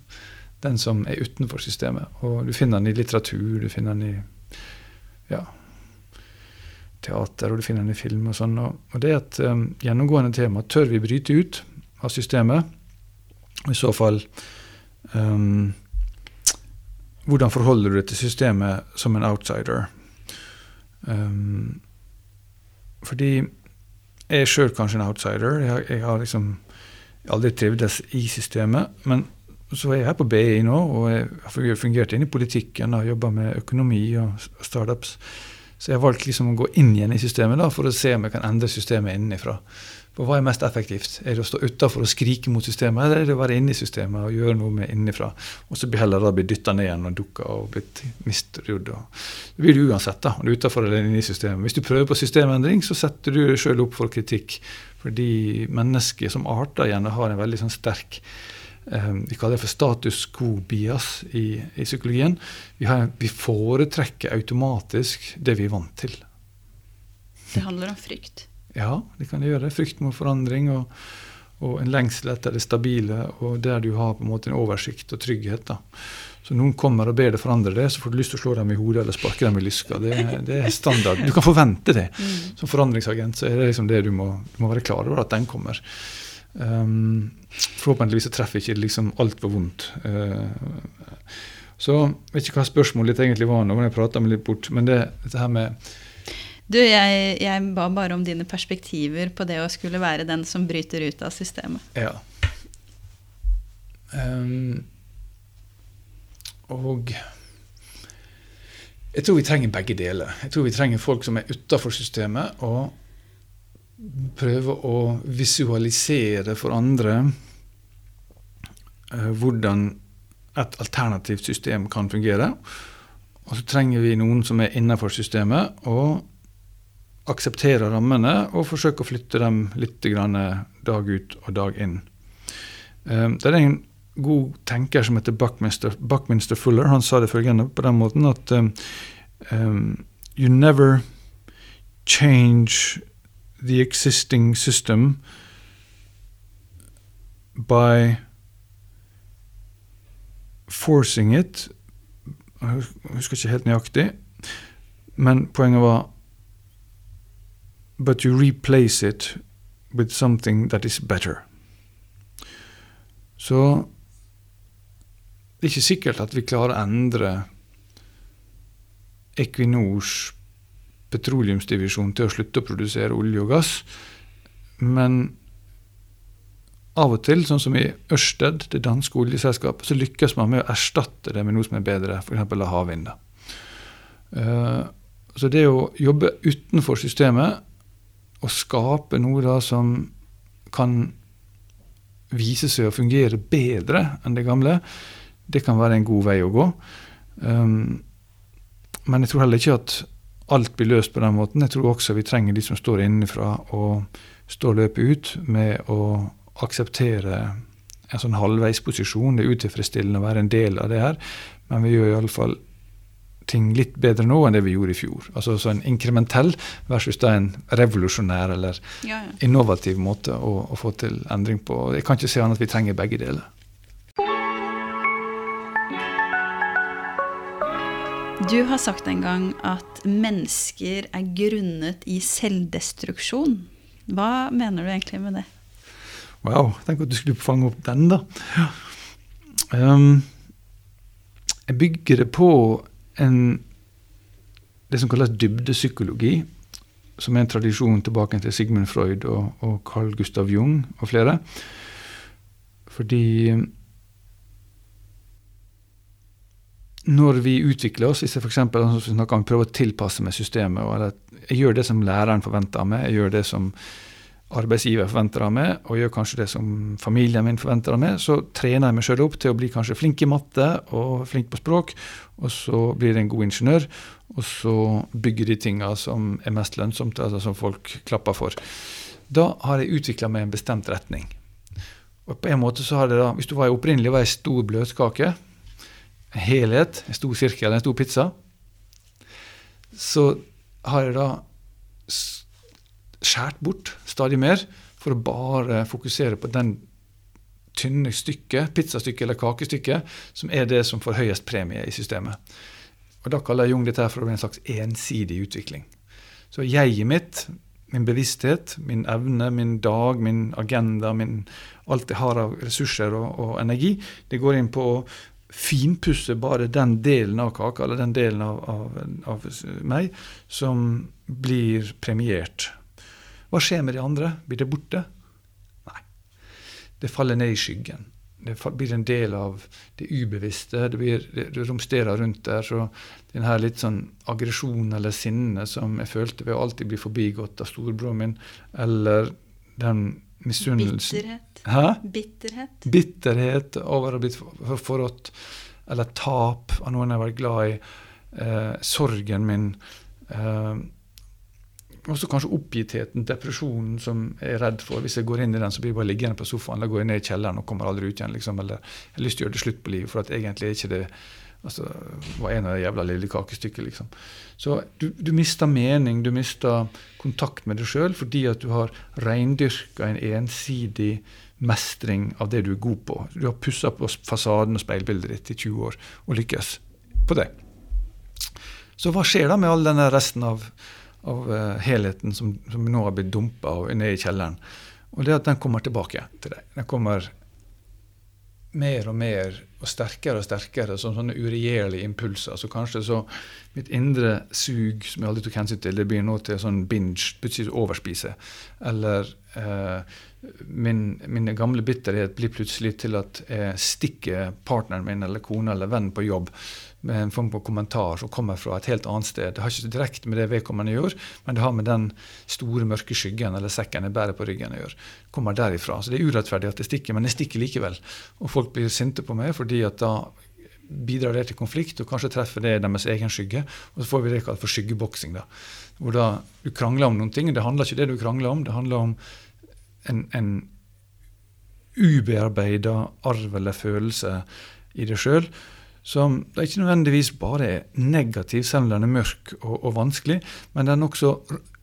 Den som er utenfor systemet. Og du finner den i litteratur, du finner den i ja, teater, og du finner den i film og sånn. Og det er et um, gjennomgående tema. Tør vi bryte ut av systemet? I så fall um, Hvordan forholder du deg til systemet som en outsider? Um, fordi jeg er sjøl kanskje en outsider. Jeg, jeg har liksom aldri trivdes i systemet. Men så er jeg her på BI nå, og jeg har fungert inn i politikken og jobba med økonomi og startups. Så jeg har valgt liksom å gå inn igjen i systemet da, for å se om jeg kan endre systemet innenfra. For hva er mest effektivt? Er det å stå utafor og skrike mot systemet, eller er det å være inne i systemet og gjøre noe med innenfra? Og så blir heller da bli dytta ned igjen og dukka og blitt mistrodd. Det blir du uansett, da, om du er utafor eller inne i systemet. Hvis du prøver på systemendring, så setter du deg sjøl opp for kritikk. Fordi mennesker som arter gjerne har en veldig sånn sterk eh, vi kaller det for status quo-bias i, i, psykologien. Vi, har, vi, foretrekker automatisk det vi er vant til. Det handler om frykt? Ja, det kan det gjøre. Frykt mot forandring. Og, og en lengsel etter det stabile, og der du har på en måte en oversikt og trygghet. da. Så noen kommer og ber deg forandre det, så får du lyst til å slå dem i hodet eller sparke dem i lyska. Det, det, er standard. Du kan forvente det. Mm. Som forandringsagent så er det liksom det du må, du må være klar over, at den kommer. Um, forhåpentligvis så treffer ikke liksom altfor vondt. Uh, så jeg vet ikke hva spørsmålet ditt egentlig var nå, men jeg prata meg litt bort. Men det, dette her med Du, jeg, jeg, ba bare om dine perspektiver på det å skulle være den som bryter ut av systemet. Ja. Um, og jeg tror vi trenger begge deler. Jeg tror vi trenger folk som er utafor systemet, og prøver å visualisere for andre uh, hvordan et alternativt system kan fungere. Og så trenger vi noen som er innenfor systemet og aksepterer rammene og forsøker å flytte dem litt dag ut og dag inn. Ehm, det er en god tenker som heter Buckminster, Buckminster Fuller. Han sa det følgende på den måten at um, You never change the existing system by forcing it Jeg husker ikke helt nøyaktig, men poenget var But you replace it with something that is better. Så det er ikke sikkert at vi klarer å endre Equinors petroleumsdivisjon til å slutte å produsere olje og gass, men av og til, sånn som i Ørsted, det danske oljeselskapet, så lykkes man med å erstatte det med noe som er bedre, f.eks. havvind. Uh, så det å jobbe utenfor systemet og skape noe da som kan vise seg å fungere bedre enn det gamle, det kan være en god vei å gå. Um, men jeg tror heller ikke at alt blir løst på den måten. Jeg tror også vi trenger de som står innenfra og står løpet ut med å akseptere en sånn halvveisposisjon. Det er utilfredsstillende å være en del av det her, men vi gjør iallfall ting litt bedre nå enn det vi gjorde i fjor. Altså så En inkrementell versus da en revolusjonær eller ja, ja. innovativ måte å, å, få til endring på. Jeg kan ikke se annet at vi trenger begge deler. Du har sagt en gang at mennesker er grunnet i selvdestruksjon. Hva mener du egentlig med det? Wow, tenk at du skulle fange opp den, da. Um, jeg bygger det på en, det som kalles dybdepsykologi, som er en tradisjon tilbake til Sigmund Freud og, og Carl Gustav Jung og flere. Fordi når vi utvikler oss, hvis jeg f.eks. prøver å tilpasse meg systemet, og jeg gjør det som læreren forventer av meg, jeg gjør det som arbeidsgiver forventer av meg, og gjør kanskje det som familien min forventer av meg, så trener jeg meg sjøl opp til å bli kanskje flink i matte og flink på språk, og så blir jeg en god ingeniør, og så bygger de tinga som er mest lønnsomt, altså som folk klapper for. Da har jeg utvikla meg en bestemt retning. Og på en måte så har det da, Hvis du var opprinnelig var ei stor bløtkake, en helhet, en stor sirkel, en stor pizza, så har jeg da skåret bort stadig mer for å bare fokusere på den tynne stykket, pizzastykket eller kakestykket, som er det som får høyest premie i systemet. Og Da kaller Jung dette for en slags ensidig utvikling. Så jeget mitt, min bevissthet, min evne, min dag, min agenda, min, alt jeg har av ressurser og, og, energi, det går inn på å finpusse bare den delen av kaka, eller den delen av, av, av meg, som blir premiert hva skjer med de andre? Blir det borte? Nei. Det faller ned i skyggen. Det blir en del av det ubevisste. Det, blir, det romsterer rundt der. Så den her litt sånn aggresjon eller sinne som jeg følte ved å alltid bli forbigått av storebroren min, eller den misunnelsen Bitterhet. Hæ? Bitterhet. Bitterhet over å ha blitt forrådt. Eller tap av noen jeg har vært glad i. Eh, sorgen min. Eh, også kanskje oppgittheten, depresjonen som jeg er redd for. Hvis jeg går inn i den, så blir jeg bare liggende på sofaen eller går jeg ned i kjelleren og kommer aldri ut igjen. Liksom. Eller jeg har lyst til å gjøre det slutt på livet, for at egentlig er ikke det Altså, var en av de jævla lille kakestykket, liksom. Så du, du mister mening, du mister kontakt med deg sjøl fordi at du har reindyrka en ensidig mestring av det du er god på. Du har pussa på fasaden og speilbildet ditt i 20 år og lykkes på det. Så hva skjer da med all denne resten av, av uh, helheten som, som, nå har blitt dumpa ned i kjelleren? Og det at den kommer tilbake til deg. Den kommer mer og mer og sterkere og sterkere som sånne uregjerlige impulser. Så kanskje så mitt indre sug som jeg aldri tok hensyn til, det blir nå til sånn binge, plutselig overspise. Eller eh, min, min, gamle bitterhet blir plutselig til at jeg stikker partneren min eller kone eller venn på jobb med en form for kommentar som kommer fra et helt annet sted. Det har ikke direkte med det vedkommende gjør, men det har med den store, mørke skyggen eller sekken jeg bærer på ryggen å gjøre. Kommer derifra. Så det er urettferdig at det stikker, men det stikker likevel. Og folk blir sinte på meg fordi at da bidrar det til konflikt, og kanskje treffer det deres egen skygge. Og så får vi det kalt for skyggeboksing. da. Hvor da du krangler om noen ting. Det handler ikke det du krangler om, det handler om en, en ubearbeida arv eller følelse i deg sjøl som det ikke nødvendigvis bare er negativ, selv om den er mørk og, og vanskelig, men den er også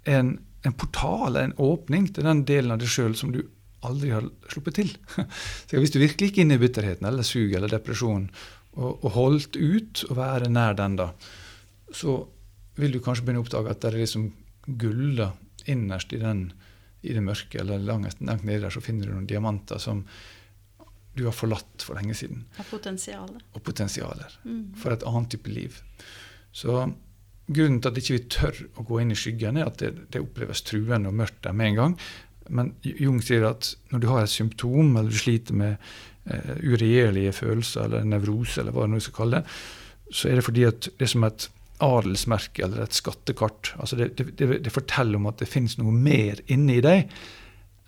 en, en portal, en åpning til den delen av deg sjøl som du aldri har sluppet til. [LAUGHS] Så Hvis du virkelig gikk inn i bitterheten eller sug eller depresjon og, og, holdt ut å være nær den, da, så vil du kanskje begynne å oppdage at det er liksom gull innerst i, den, i det mørke, eller langt, langt der så finner du noen diamanter som du har forlatt for lenge siden. Og potensialer. Og potensialer mm. for et annet type liv. Så grunnen til at ikke vi ikke tør å gå inn i skyggen, er at det, det oppleves truende og mørkt der med en gang. Men Jung sier at når du har et symptom, eller du sliter med eh, uregjerlige følelser, eller nevrose, eller hva du skal kalle det, så er det fordi at det er som et adelsmerke eller et skattekart. Altså det, det, det forteller om at det finnes noe mer inni deg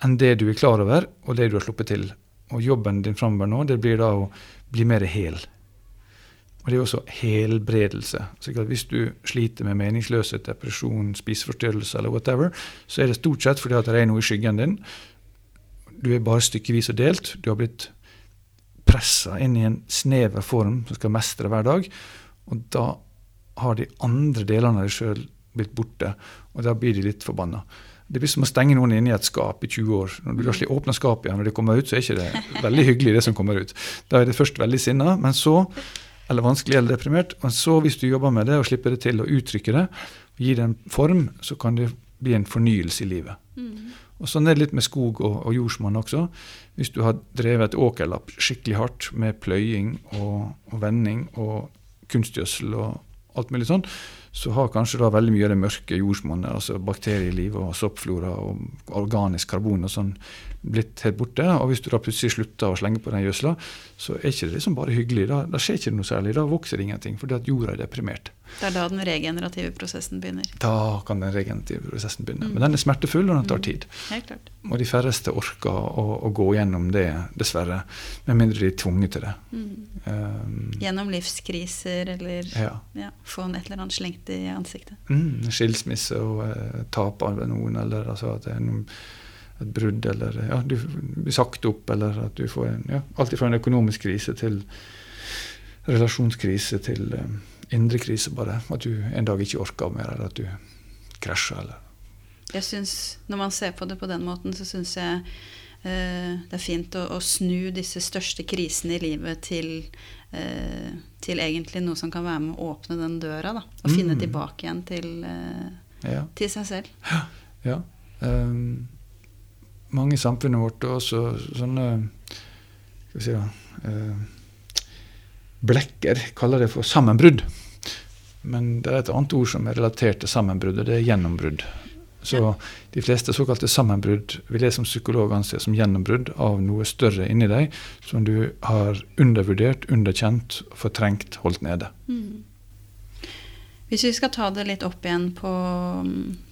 enn det du er klar over, og det du har sluppet til og jobben din framover nå, det blir da å bli mer hel. Og det er også helbredelse. Så hvis du sliter med meningsløshet, depresjon, spiseforstyrrelse eller whatever, så er det stort sett fordi at det er noe i skyggen din. Du er bare stykkevis og delt. Du har blitt pressa inn i en snever form som skal mestre hver dag. Og da har de andre delene av deg sjøl blitt borte, og da blir de litt forbanna. Det blir som å stenge noen inne i et skap i 20 år. Når du mm. åpner skapet igjen, når det kommer ut, så er ikke det veldig hyggelig, det som kommer ut. Da er det først veldig sinna, men så eller vanskelig eller deprimert. Men så, hvis du jobber med det og slipper det til å uttrykke det, gi det en form, så kan det bli en fornyelse i livet. Mm. Og Sånn er det litt med skog og, og jordsmonn også. Hvis du har drevet et åkerlapp skikkelig hardt med pløying og, og vending og kunstgjødsel og alt mulig sånn, så har kanskje da veldig mye av det mørke jordsmonnet, altså bakterieliv og soppflora og organisk karbon og sånn, blitt helt borte. Og hvis du da plutselig slutter å slenge på den gjødsla, så er ikke det liksom bare hyggelig. Da, da skjer ikke noe særlig. Da vokser det ingenting, fordi at jorda er deprimert. Det er da den regenerative prosessen begynner? Da kan den regenerative prosessen begynne. Mm. Men den er smertefull, og den tar mm. tid. Helt klart. Og de færreste orker å, å, gå gjennom det, dessverre. Med mindre de er tvunget til det. Mm. Um, gjennom livskriser, eller ja. Ja, få et eller annet slengt i ansiktet. Mm, skilsmisse og uh, tap av noen, eller altså at det er noen et brudd, eller ja, du blir sagt opp, eller at du får en, ja, alt fra en økonomisk krise til relasjonskrise til um, indre krise, bare. At du en dag ikke orker mer, eller at du krasjer, eller Jeg synes, Når man ser på det på den måten, så syns jeg uh, det er fint å, å, snu disse største krisene i livet til, uh, til egentlig noe som kan være med å åpne den døra, da. Og mm. finne tilbake igjen til, uh, ja. til seg selv. Ja. ja. Um, mange i samfunnet vårt også sånne skal vi si da, eh, blekker kaller det for sammenbrudd. Men det er et annet ord som er relatert til sammenbruddet. Det er gjennombrudd. Så de fleste såkalte sammenbrudd vil jeg som psykolog anse som gjennombrudd av noe større inni deg som du har undervurdert, underkjent, fortrengt, holdt nede. Mm. Hvis vi skal ta det litt opp igjen på,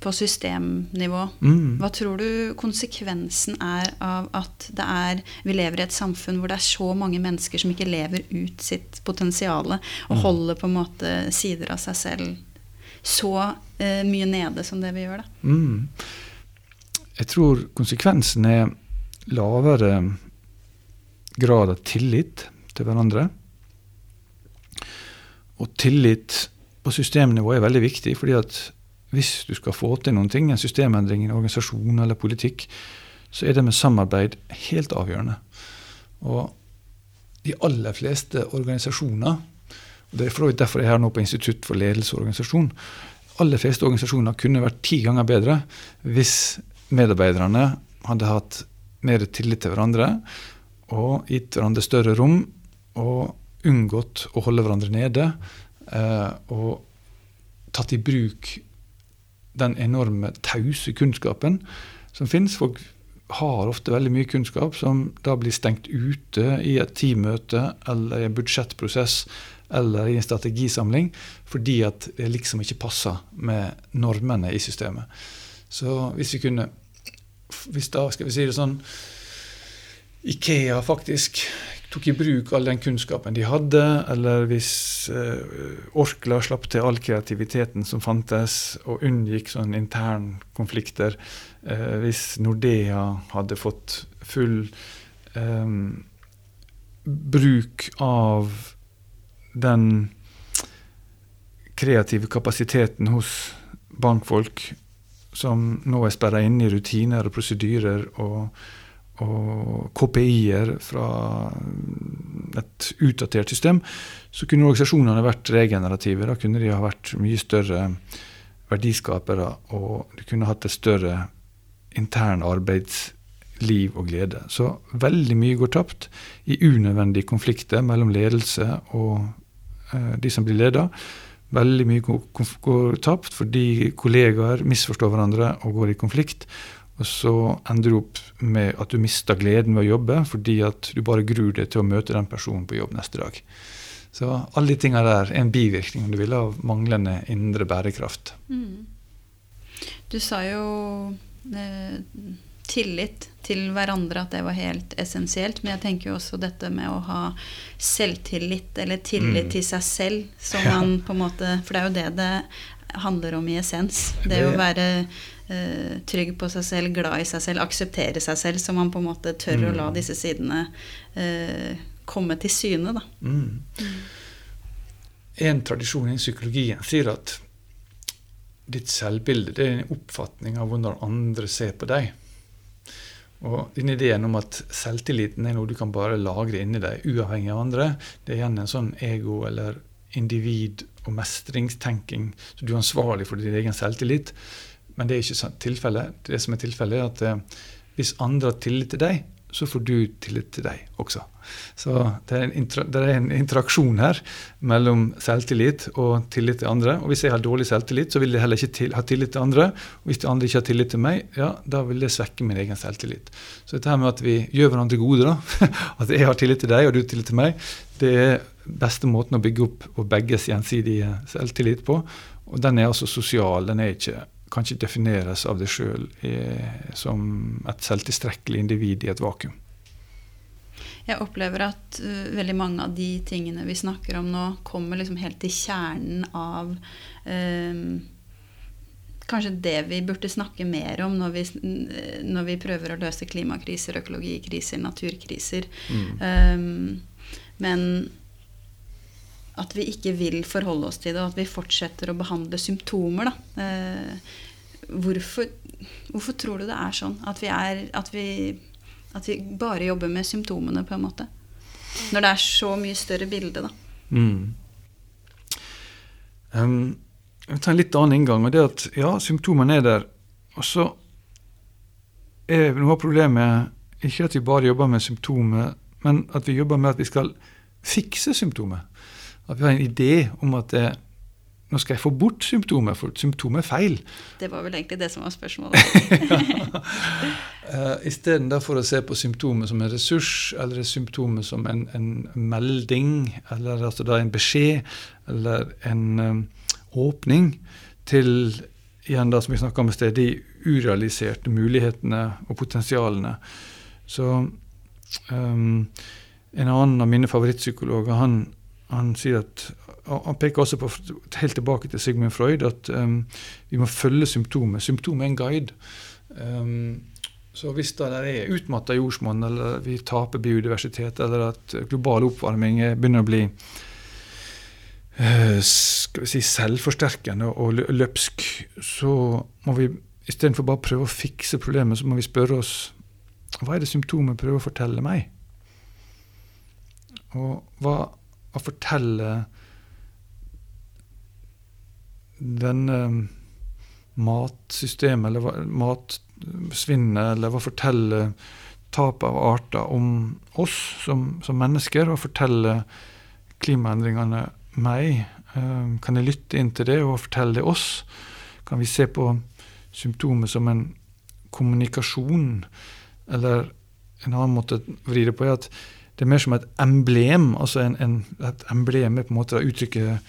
på systemnivå, mm. hva tror du konsekvensen er av at det er, vi lever i et samfunn hvor det er så mange mennesker som ikke lever ut sitt potensial, og mm. holder på en måte sider av seg selv så eh, mye nede som det vi gjør? da? Mm. Jeg tror konsekvensen er lavere grad av tillit til hverandre. og tillit på systemnivå er veldig viktig. fordi at hvis du skal få til noen ting, en systemendring en organisasjon eller politikk, så er det med samarbeid helt avgjørende. Og de aller fleste organisasjoner, og det er for derfor jeg er her nå på Institutt for ledelse og organisasjon, aller fleste organisasjoner kunne vært ti ganger bedre hvis medarbeiderne hadde hatt mer tillit til hverandre og gitt hverandre større rom og unngått å holde hverandre nede. Eh, og tatt i bruk den enorme tause kunnskapen som finnes. Folk har ofte veldig mye kunnskap som da blir stengt ute i et teammøte eller i en budsjettprosess eller i en strategisamling fordi at det liksom ikke passer med normene i systemet. Så hvis vi kunne Hvis da, skal vi si det sånn Ikea faktisk tok i bruk all den kunnskapen de hadde, eller hvis uh, Orkla slapp til all kreativiteten som fantes, og unngikk sånne internkonflikter, uh, hvis Nordea hadde fått full um, bruk av den kreative kapasiteten hos bankfolk som nå er sperra inne i rutiner og prosedyrer og og KPI-er fra et utdatert system, så kunne organisasjonene vært regenerative. Da kunne de ha vært mye større verdiskapere, og de kunne hatt et større intern arbeidsliv og glede. Så veldig mye går tapt i unødvendige konflikter mellom ledelse og eh, de som blir leda. Veldig mye går, tapt fordi kollegaer misforstår hverandre og går i konflikt. Og så ender du opp med at du mister gleden ved å jobbe fordi at du bare gruer deg til å møte den personen på jobb neste dag. Så alle de tingene der er en bivirkning om du vil, av manglende indre bærekraft. Mm. Du sa jo eh, tillit til hverandre, at det var helt essensielt. Men jeg tenker jo også dette med å ha selvtillit, eller tillit mm. til seg selv. Som ja. man på en måte For det er jo det det handler om i essens. Det, det å være uh, trygg på seg selv, glad i seg selv, akseptere seg selv, så man på en måte tør mm. å la mm. disse sidene uh, komme til syne. Da. Mm. En tradisjon innen psykologien sier at ditt selvbilde det er en oppfatning av hvordan andre ser på deg. Og den ideen om at selvtilliten er noe du kan bare lagre inni deg, uavhengig av andre, det er igjen en sånn ego- eller individ- og mestringstenking. Så du er ansvarlig for din egen selvtillit. Men det er ikke tilfellet. Det som er tilfellet, er at eh, hvis andre har tillit til deg, så får du tillit til deg også. Så det er, det er en interaksjon her mellom selvtillit og tillit til andre. Og hvis jeg har dårlig selvtillit, så vil jeg heller ikke til, ha tillit til andre. Og hvis de andre ikke har tillit til meg, ja, da vil det svekke min egen selvtillit. Så dette her med at vi gjør hverandre gode, da, [LAUGHS] at jeg har tillit til deg og du har tillit til meg, det er beste måten å bygge opp vår begges gjensidige selvtillit på. Og den er altså sosial. Den er ikke kan ikke defineres av deg sjøl som et selvtilstrekkelig individ i et vakuum. Jeg opplever at uh, veldig mange av de tingene vi snakker om nå, kommer liksom helt til kjernen av um, kanskje det vi burde snakke mer om når vi, når vi prøver å løse klimakriser, økologikriser, naturkriser. Mm. Um, men at vi ikke vil forholde oss til det, og at vi fortsetter å behandle symptomer. Eh, hvorfor, hvorfor, tror du det er sånn? At vi, er, at, vi, at vi, bare jobber med symptomene, på en måte? Når det er så mye større bilde, da. Mm. Um, jeg tar en litt annen inngang. og det at Ja, symptomene er der. Og så er noe av problemet ikke at vi bare jobber med symptomer, men at vi jobber med at vi skal fikse symptomer. At vi har en idé om at eh, nå skal jeg få bort symptomer, for symptomet er feil. Det var vel egentlig det som var spørsmålet. [LAUGHS] [LAUGHS] ja. uh, Istedenfor å se på symptomet som en ressurs, eller symptomet som en, en melding, eller altså en beskjed, eller en um, åpning til igjen da som vi snakka om i sted, de urealiserte mulighetene og potensialene. Så um, en annen av mine favorittpsykologer han han sier at han peker også på, helt tilbake til Sigmund Freud, at um, vi må følge symptomet. Symptomet er en guide. Um, så hvis det er utmatta jordsmonn, eller vi taper biodiversitet, eller at global oppvarming begynner å bli eh, skal vi si selvforsterkende og løpsk, så må vi istedenfor bare prøve å fikse problemet, så må vi spørre oss hva er det symptomet prøver å fortelle meg? Og hva, hva fortelle denne matsystemet, eller matsvinnet, eller å fortelle tapet av arter om oss som, som mennesker? og fortelle klimaendringene meg? Eh, kan jeg lytte inn til det og fortelle det oss? Kan vi se på symptomet som en kommunikasjon? Eller en annen måte å vri det på er at det er mer som et emblem. altså en, en, Et emblem er på en måte uttrykket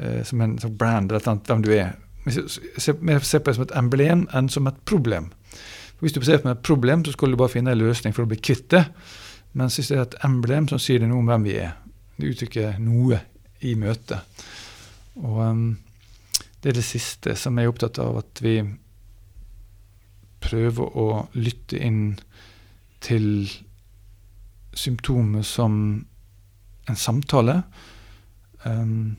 eh, som en som brand, eller annet, hvem du er. Jeg ser på det som et emblem enn som et problem. For hvis du ser på et problem, så skal du bare finne en løsning for å bli kvitt det. Mens hvis det er et emblem, så sier det noe om hvem vi er. Det uttrykker noe i møtet. Og um, det er det siste som jeg er opptatt av, at vi prøver å lytte inn til symptomer som en samtale. Um,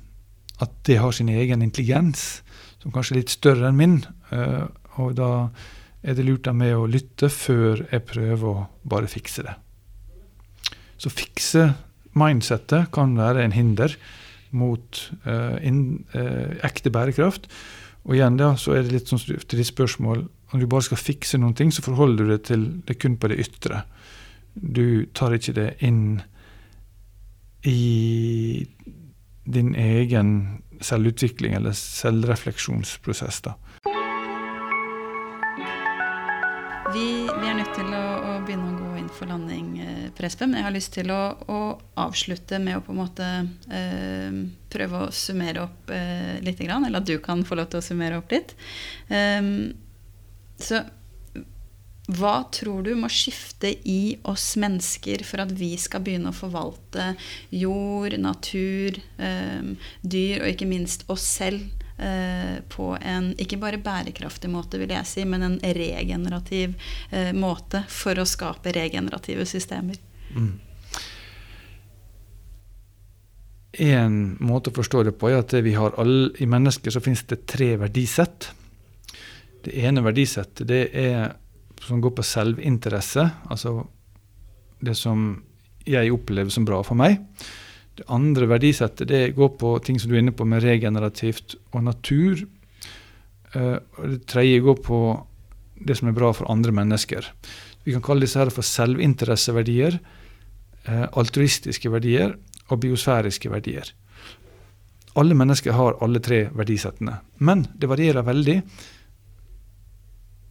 at det har sin egen intelligens, som kanskje er litt større enn min. Uh, og da er det lurt av meg å lytte før jeg prøver å bare fikse det. Så fikse mindsettet kan være en hinder mot uh, in, uh, ekte bærekraft. Og igjen da, så er det litt sånn til ditt spørsmål Når du bare skal fikse noen ting, så forholder du deg til det kun på det ytre. Du tar ikke det inn i din egen selvutvikling eller selvrefleksjonsprosess. da. Vi, vi, er nødt til å, å, begynne å gå inn for landing, eh, Prespen. Men jeg har lyst til å, å, avslutte med å på en måte eh, prøve å summere opp eh, litt. Eller at du kan få lov til å summere opp litt. Eh, så hva tror du må skifte i oss mennesker for at vi skal begynne å forvalte jord, natur, eh, dyr og ikke minst oss selv eh, på en ikke bare bærekraftig måte, vil jeg si, men en regenerativ eh, måte for å skape regenerative systemer? Mm. En måte å forstå det på er at vi har alle, i mennesker så finnes det tre verdisett. Det ene verdisettet det er som går på selvinteresse, altså det som jeg opplever som bra for meg. Det andre verdisettet det går på ting som du er inne på med regenerativt og natur. Uh, og det tredje går på det som er bra for andre mennesker. Vi kan kalle disse her for selvinteresseverdier, uh, altruistiske verdier og biosfæriske verdier. Alle mennesker har alle tre verdisettene, men det varierer veldig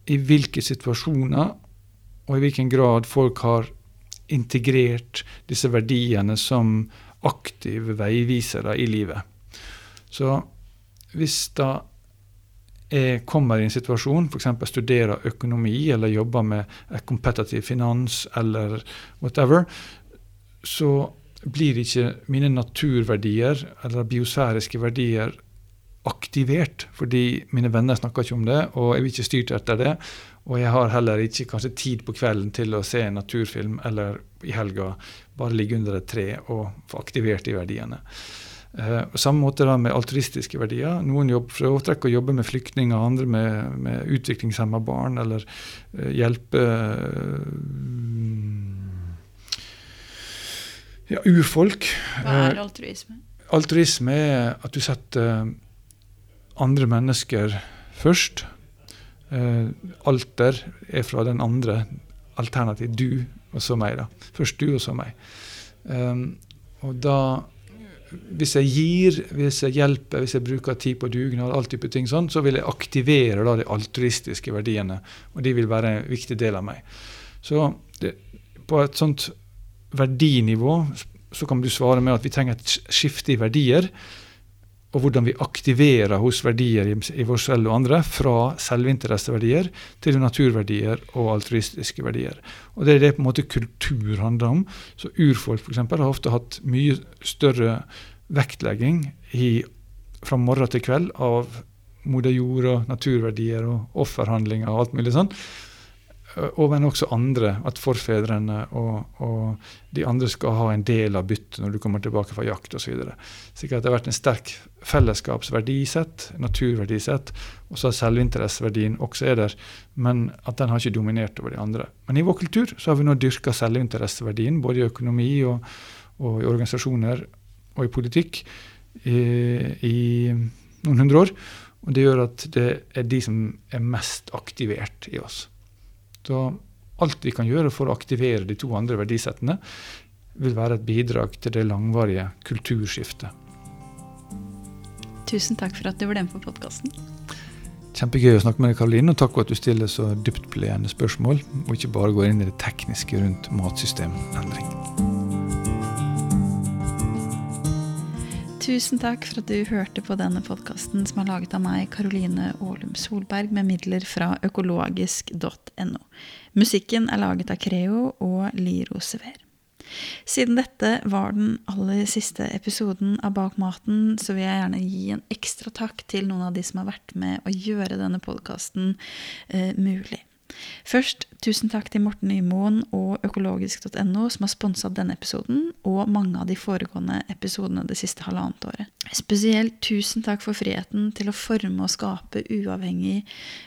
i hvilke situasjoner og i hvilken grad folk har integrert disse verdiene som aktive veivisere i livet. Så hvis da jeg kommer i en situasjon, f.eks. studerer økonomi eller jobber med kompetativ finans eller whatever, så blir ikke mine naturverdier eller biosfæriske verdier aktivert, fordi mine venner snakker ikke om det, og jeg blir ikke styrt etter det. Og jeg har heller ikke kanskje tid på kvelden til å se en naturfilm, eller i helga bare ligge under et tre og få aktivert de verdiene. Uh, samme måte da med altruistiske verdier. Noen jobb, foretrekker å jobbe med flyktninger, andre med, med utviklingshemma barn, eller uh, hjelpe uh, ja, urfolk. Hva er altruisme? Altruisme er at du setter andre mennesker først. Eh, alter er fra den andre. Alternativ du og så meg. da. Først du og så meg. Um, og da hvis jeg gir, hvis jeg hjelper, hvis jeg bruker tid på dugnad, all type ting sånn, så vil jeg aktivere da, de altruistiske verdiene. Og de vil være en viktig del av meg. Så det, på et sånt verdinivå så kan du svare med at vi trenger et skifte i verdier og hvordan vi aktiverer hos verdier i, oss selv og andre fra selvinteresseverdier til naturverdier og altruistiske verdier. Og Det er det på en måte kultur handler om. Så Urfolk for eksempel, har ofte hatt mye større vektlegging i, fra morgen til kveld av moder jord og naturverdier og offerhandlinger og alt mulig sånn. Og men også andre. At forfedrene og, og, de andre skal ha en del av byttet når du kommer tilbake fra jakt osv. Slik at det har vært en sterk fellesskapsverdisett, naturverdisett, og så har selvinteresseverdien også er der, men at den har ikke dominert over de andre. Men i vår kultur så har vi nå dyrka selvinteresseverdien, både i økonomi og, og, i organisasjoner og i politikk, i, i noen hundre år. Og det gjør at det er de som er mest aktivert i oss. Så alt vi kan gjøre for å aktivere de to andre verdisettene, vil være et bidrag til det langvarige kulturskiftet. Tusen takk for at du ble med på podkasten. Kjempegøy å snakke med deg, Karoline, og takk for at du stiller så dyptpleiende spørsmål, og ikke bare går inn i det tekniske rundt matsystemendring. Tusen takk for at du hørte på denne podkasten som er laget av meg, Karoline Aalum Solberg, med midler fra økologisk.no. Musikken er laget av Creo og Liro Sever. Siden dette var den aller siste episoden av Bak maten, så vil jeg gjerne gi en ekstra takk til noen av de som har vært med å gjøre denne podkasten eh, mulig. Først tusen takk til Morten Nymoen og økologisk.no som har sponsa denne episoden, og mange av de foregående episodene det siste halvannet året. Spesielt tusen takk for friheten til å forme og skape uavhengig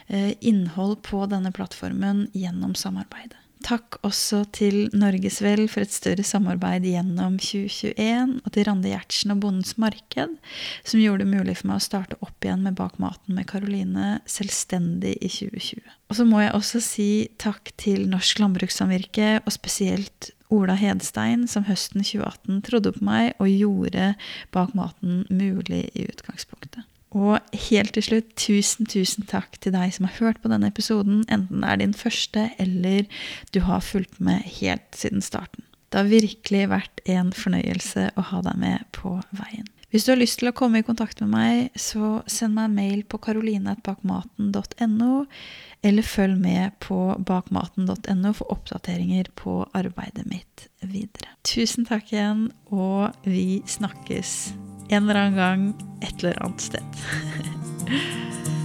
eh, innhold på denne plattformen gjennom samarbeidet. Takk også til Norgesvel for et større samarbeid gjennom 2021, og til Rande Gjertsen og Bondens Marked, som gjorde det mulig for meg å starte opp igjen med Bak maten med Karoline selvstendig i 2020. Og så må jeg også si takk til Norsk Landbrukssamvirke, og spesielt Ola Hedstein, som høsten 2018 trodde på meg og gjorde Bak maten mulig i utgangspunktet. Og helt til slutt, tusen, tusen takk til deg som har hørt på denne episoden, enten det er din første eller du har fulgt med helt siden starten. Det har virkelig vært en fornøyelse å ha deg med på veien. Hvis du har lyst til å komme i kontakt med meg, så send meg en mail på karoline.bakmaten.no, eller følg med på bakmaten.no for oppdateringer på arbeidet mitt videre. Tusen takk igjen, og vi snakkes en eller annen gang et eller annet sted. [LAUGHS]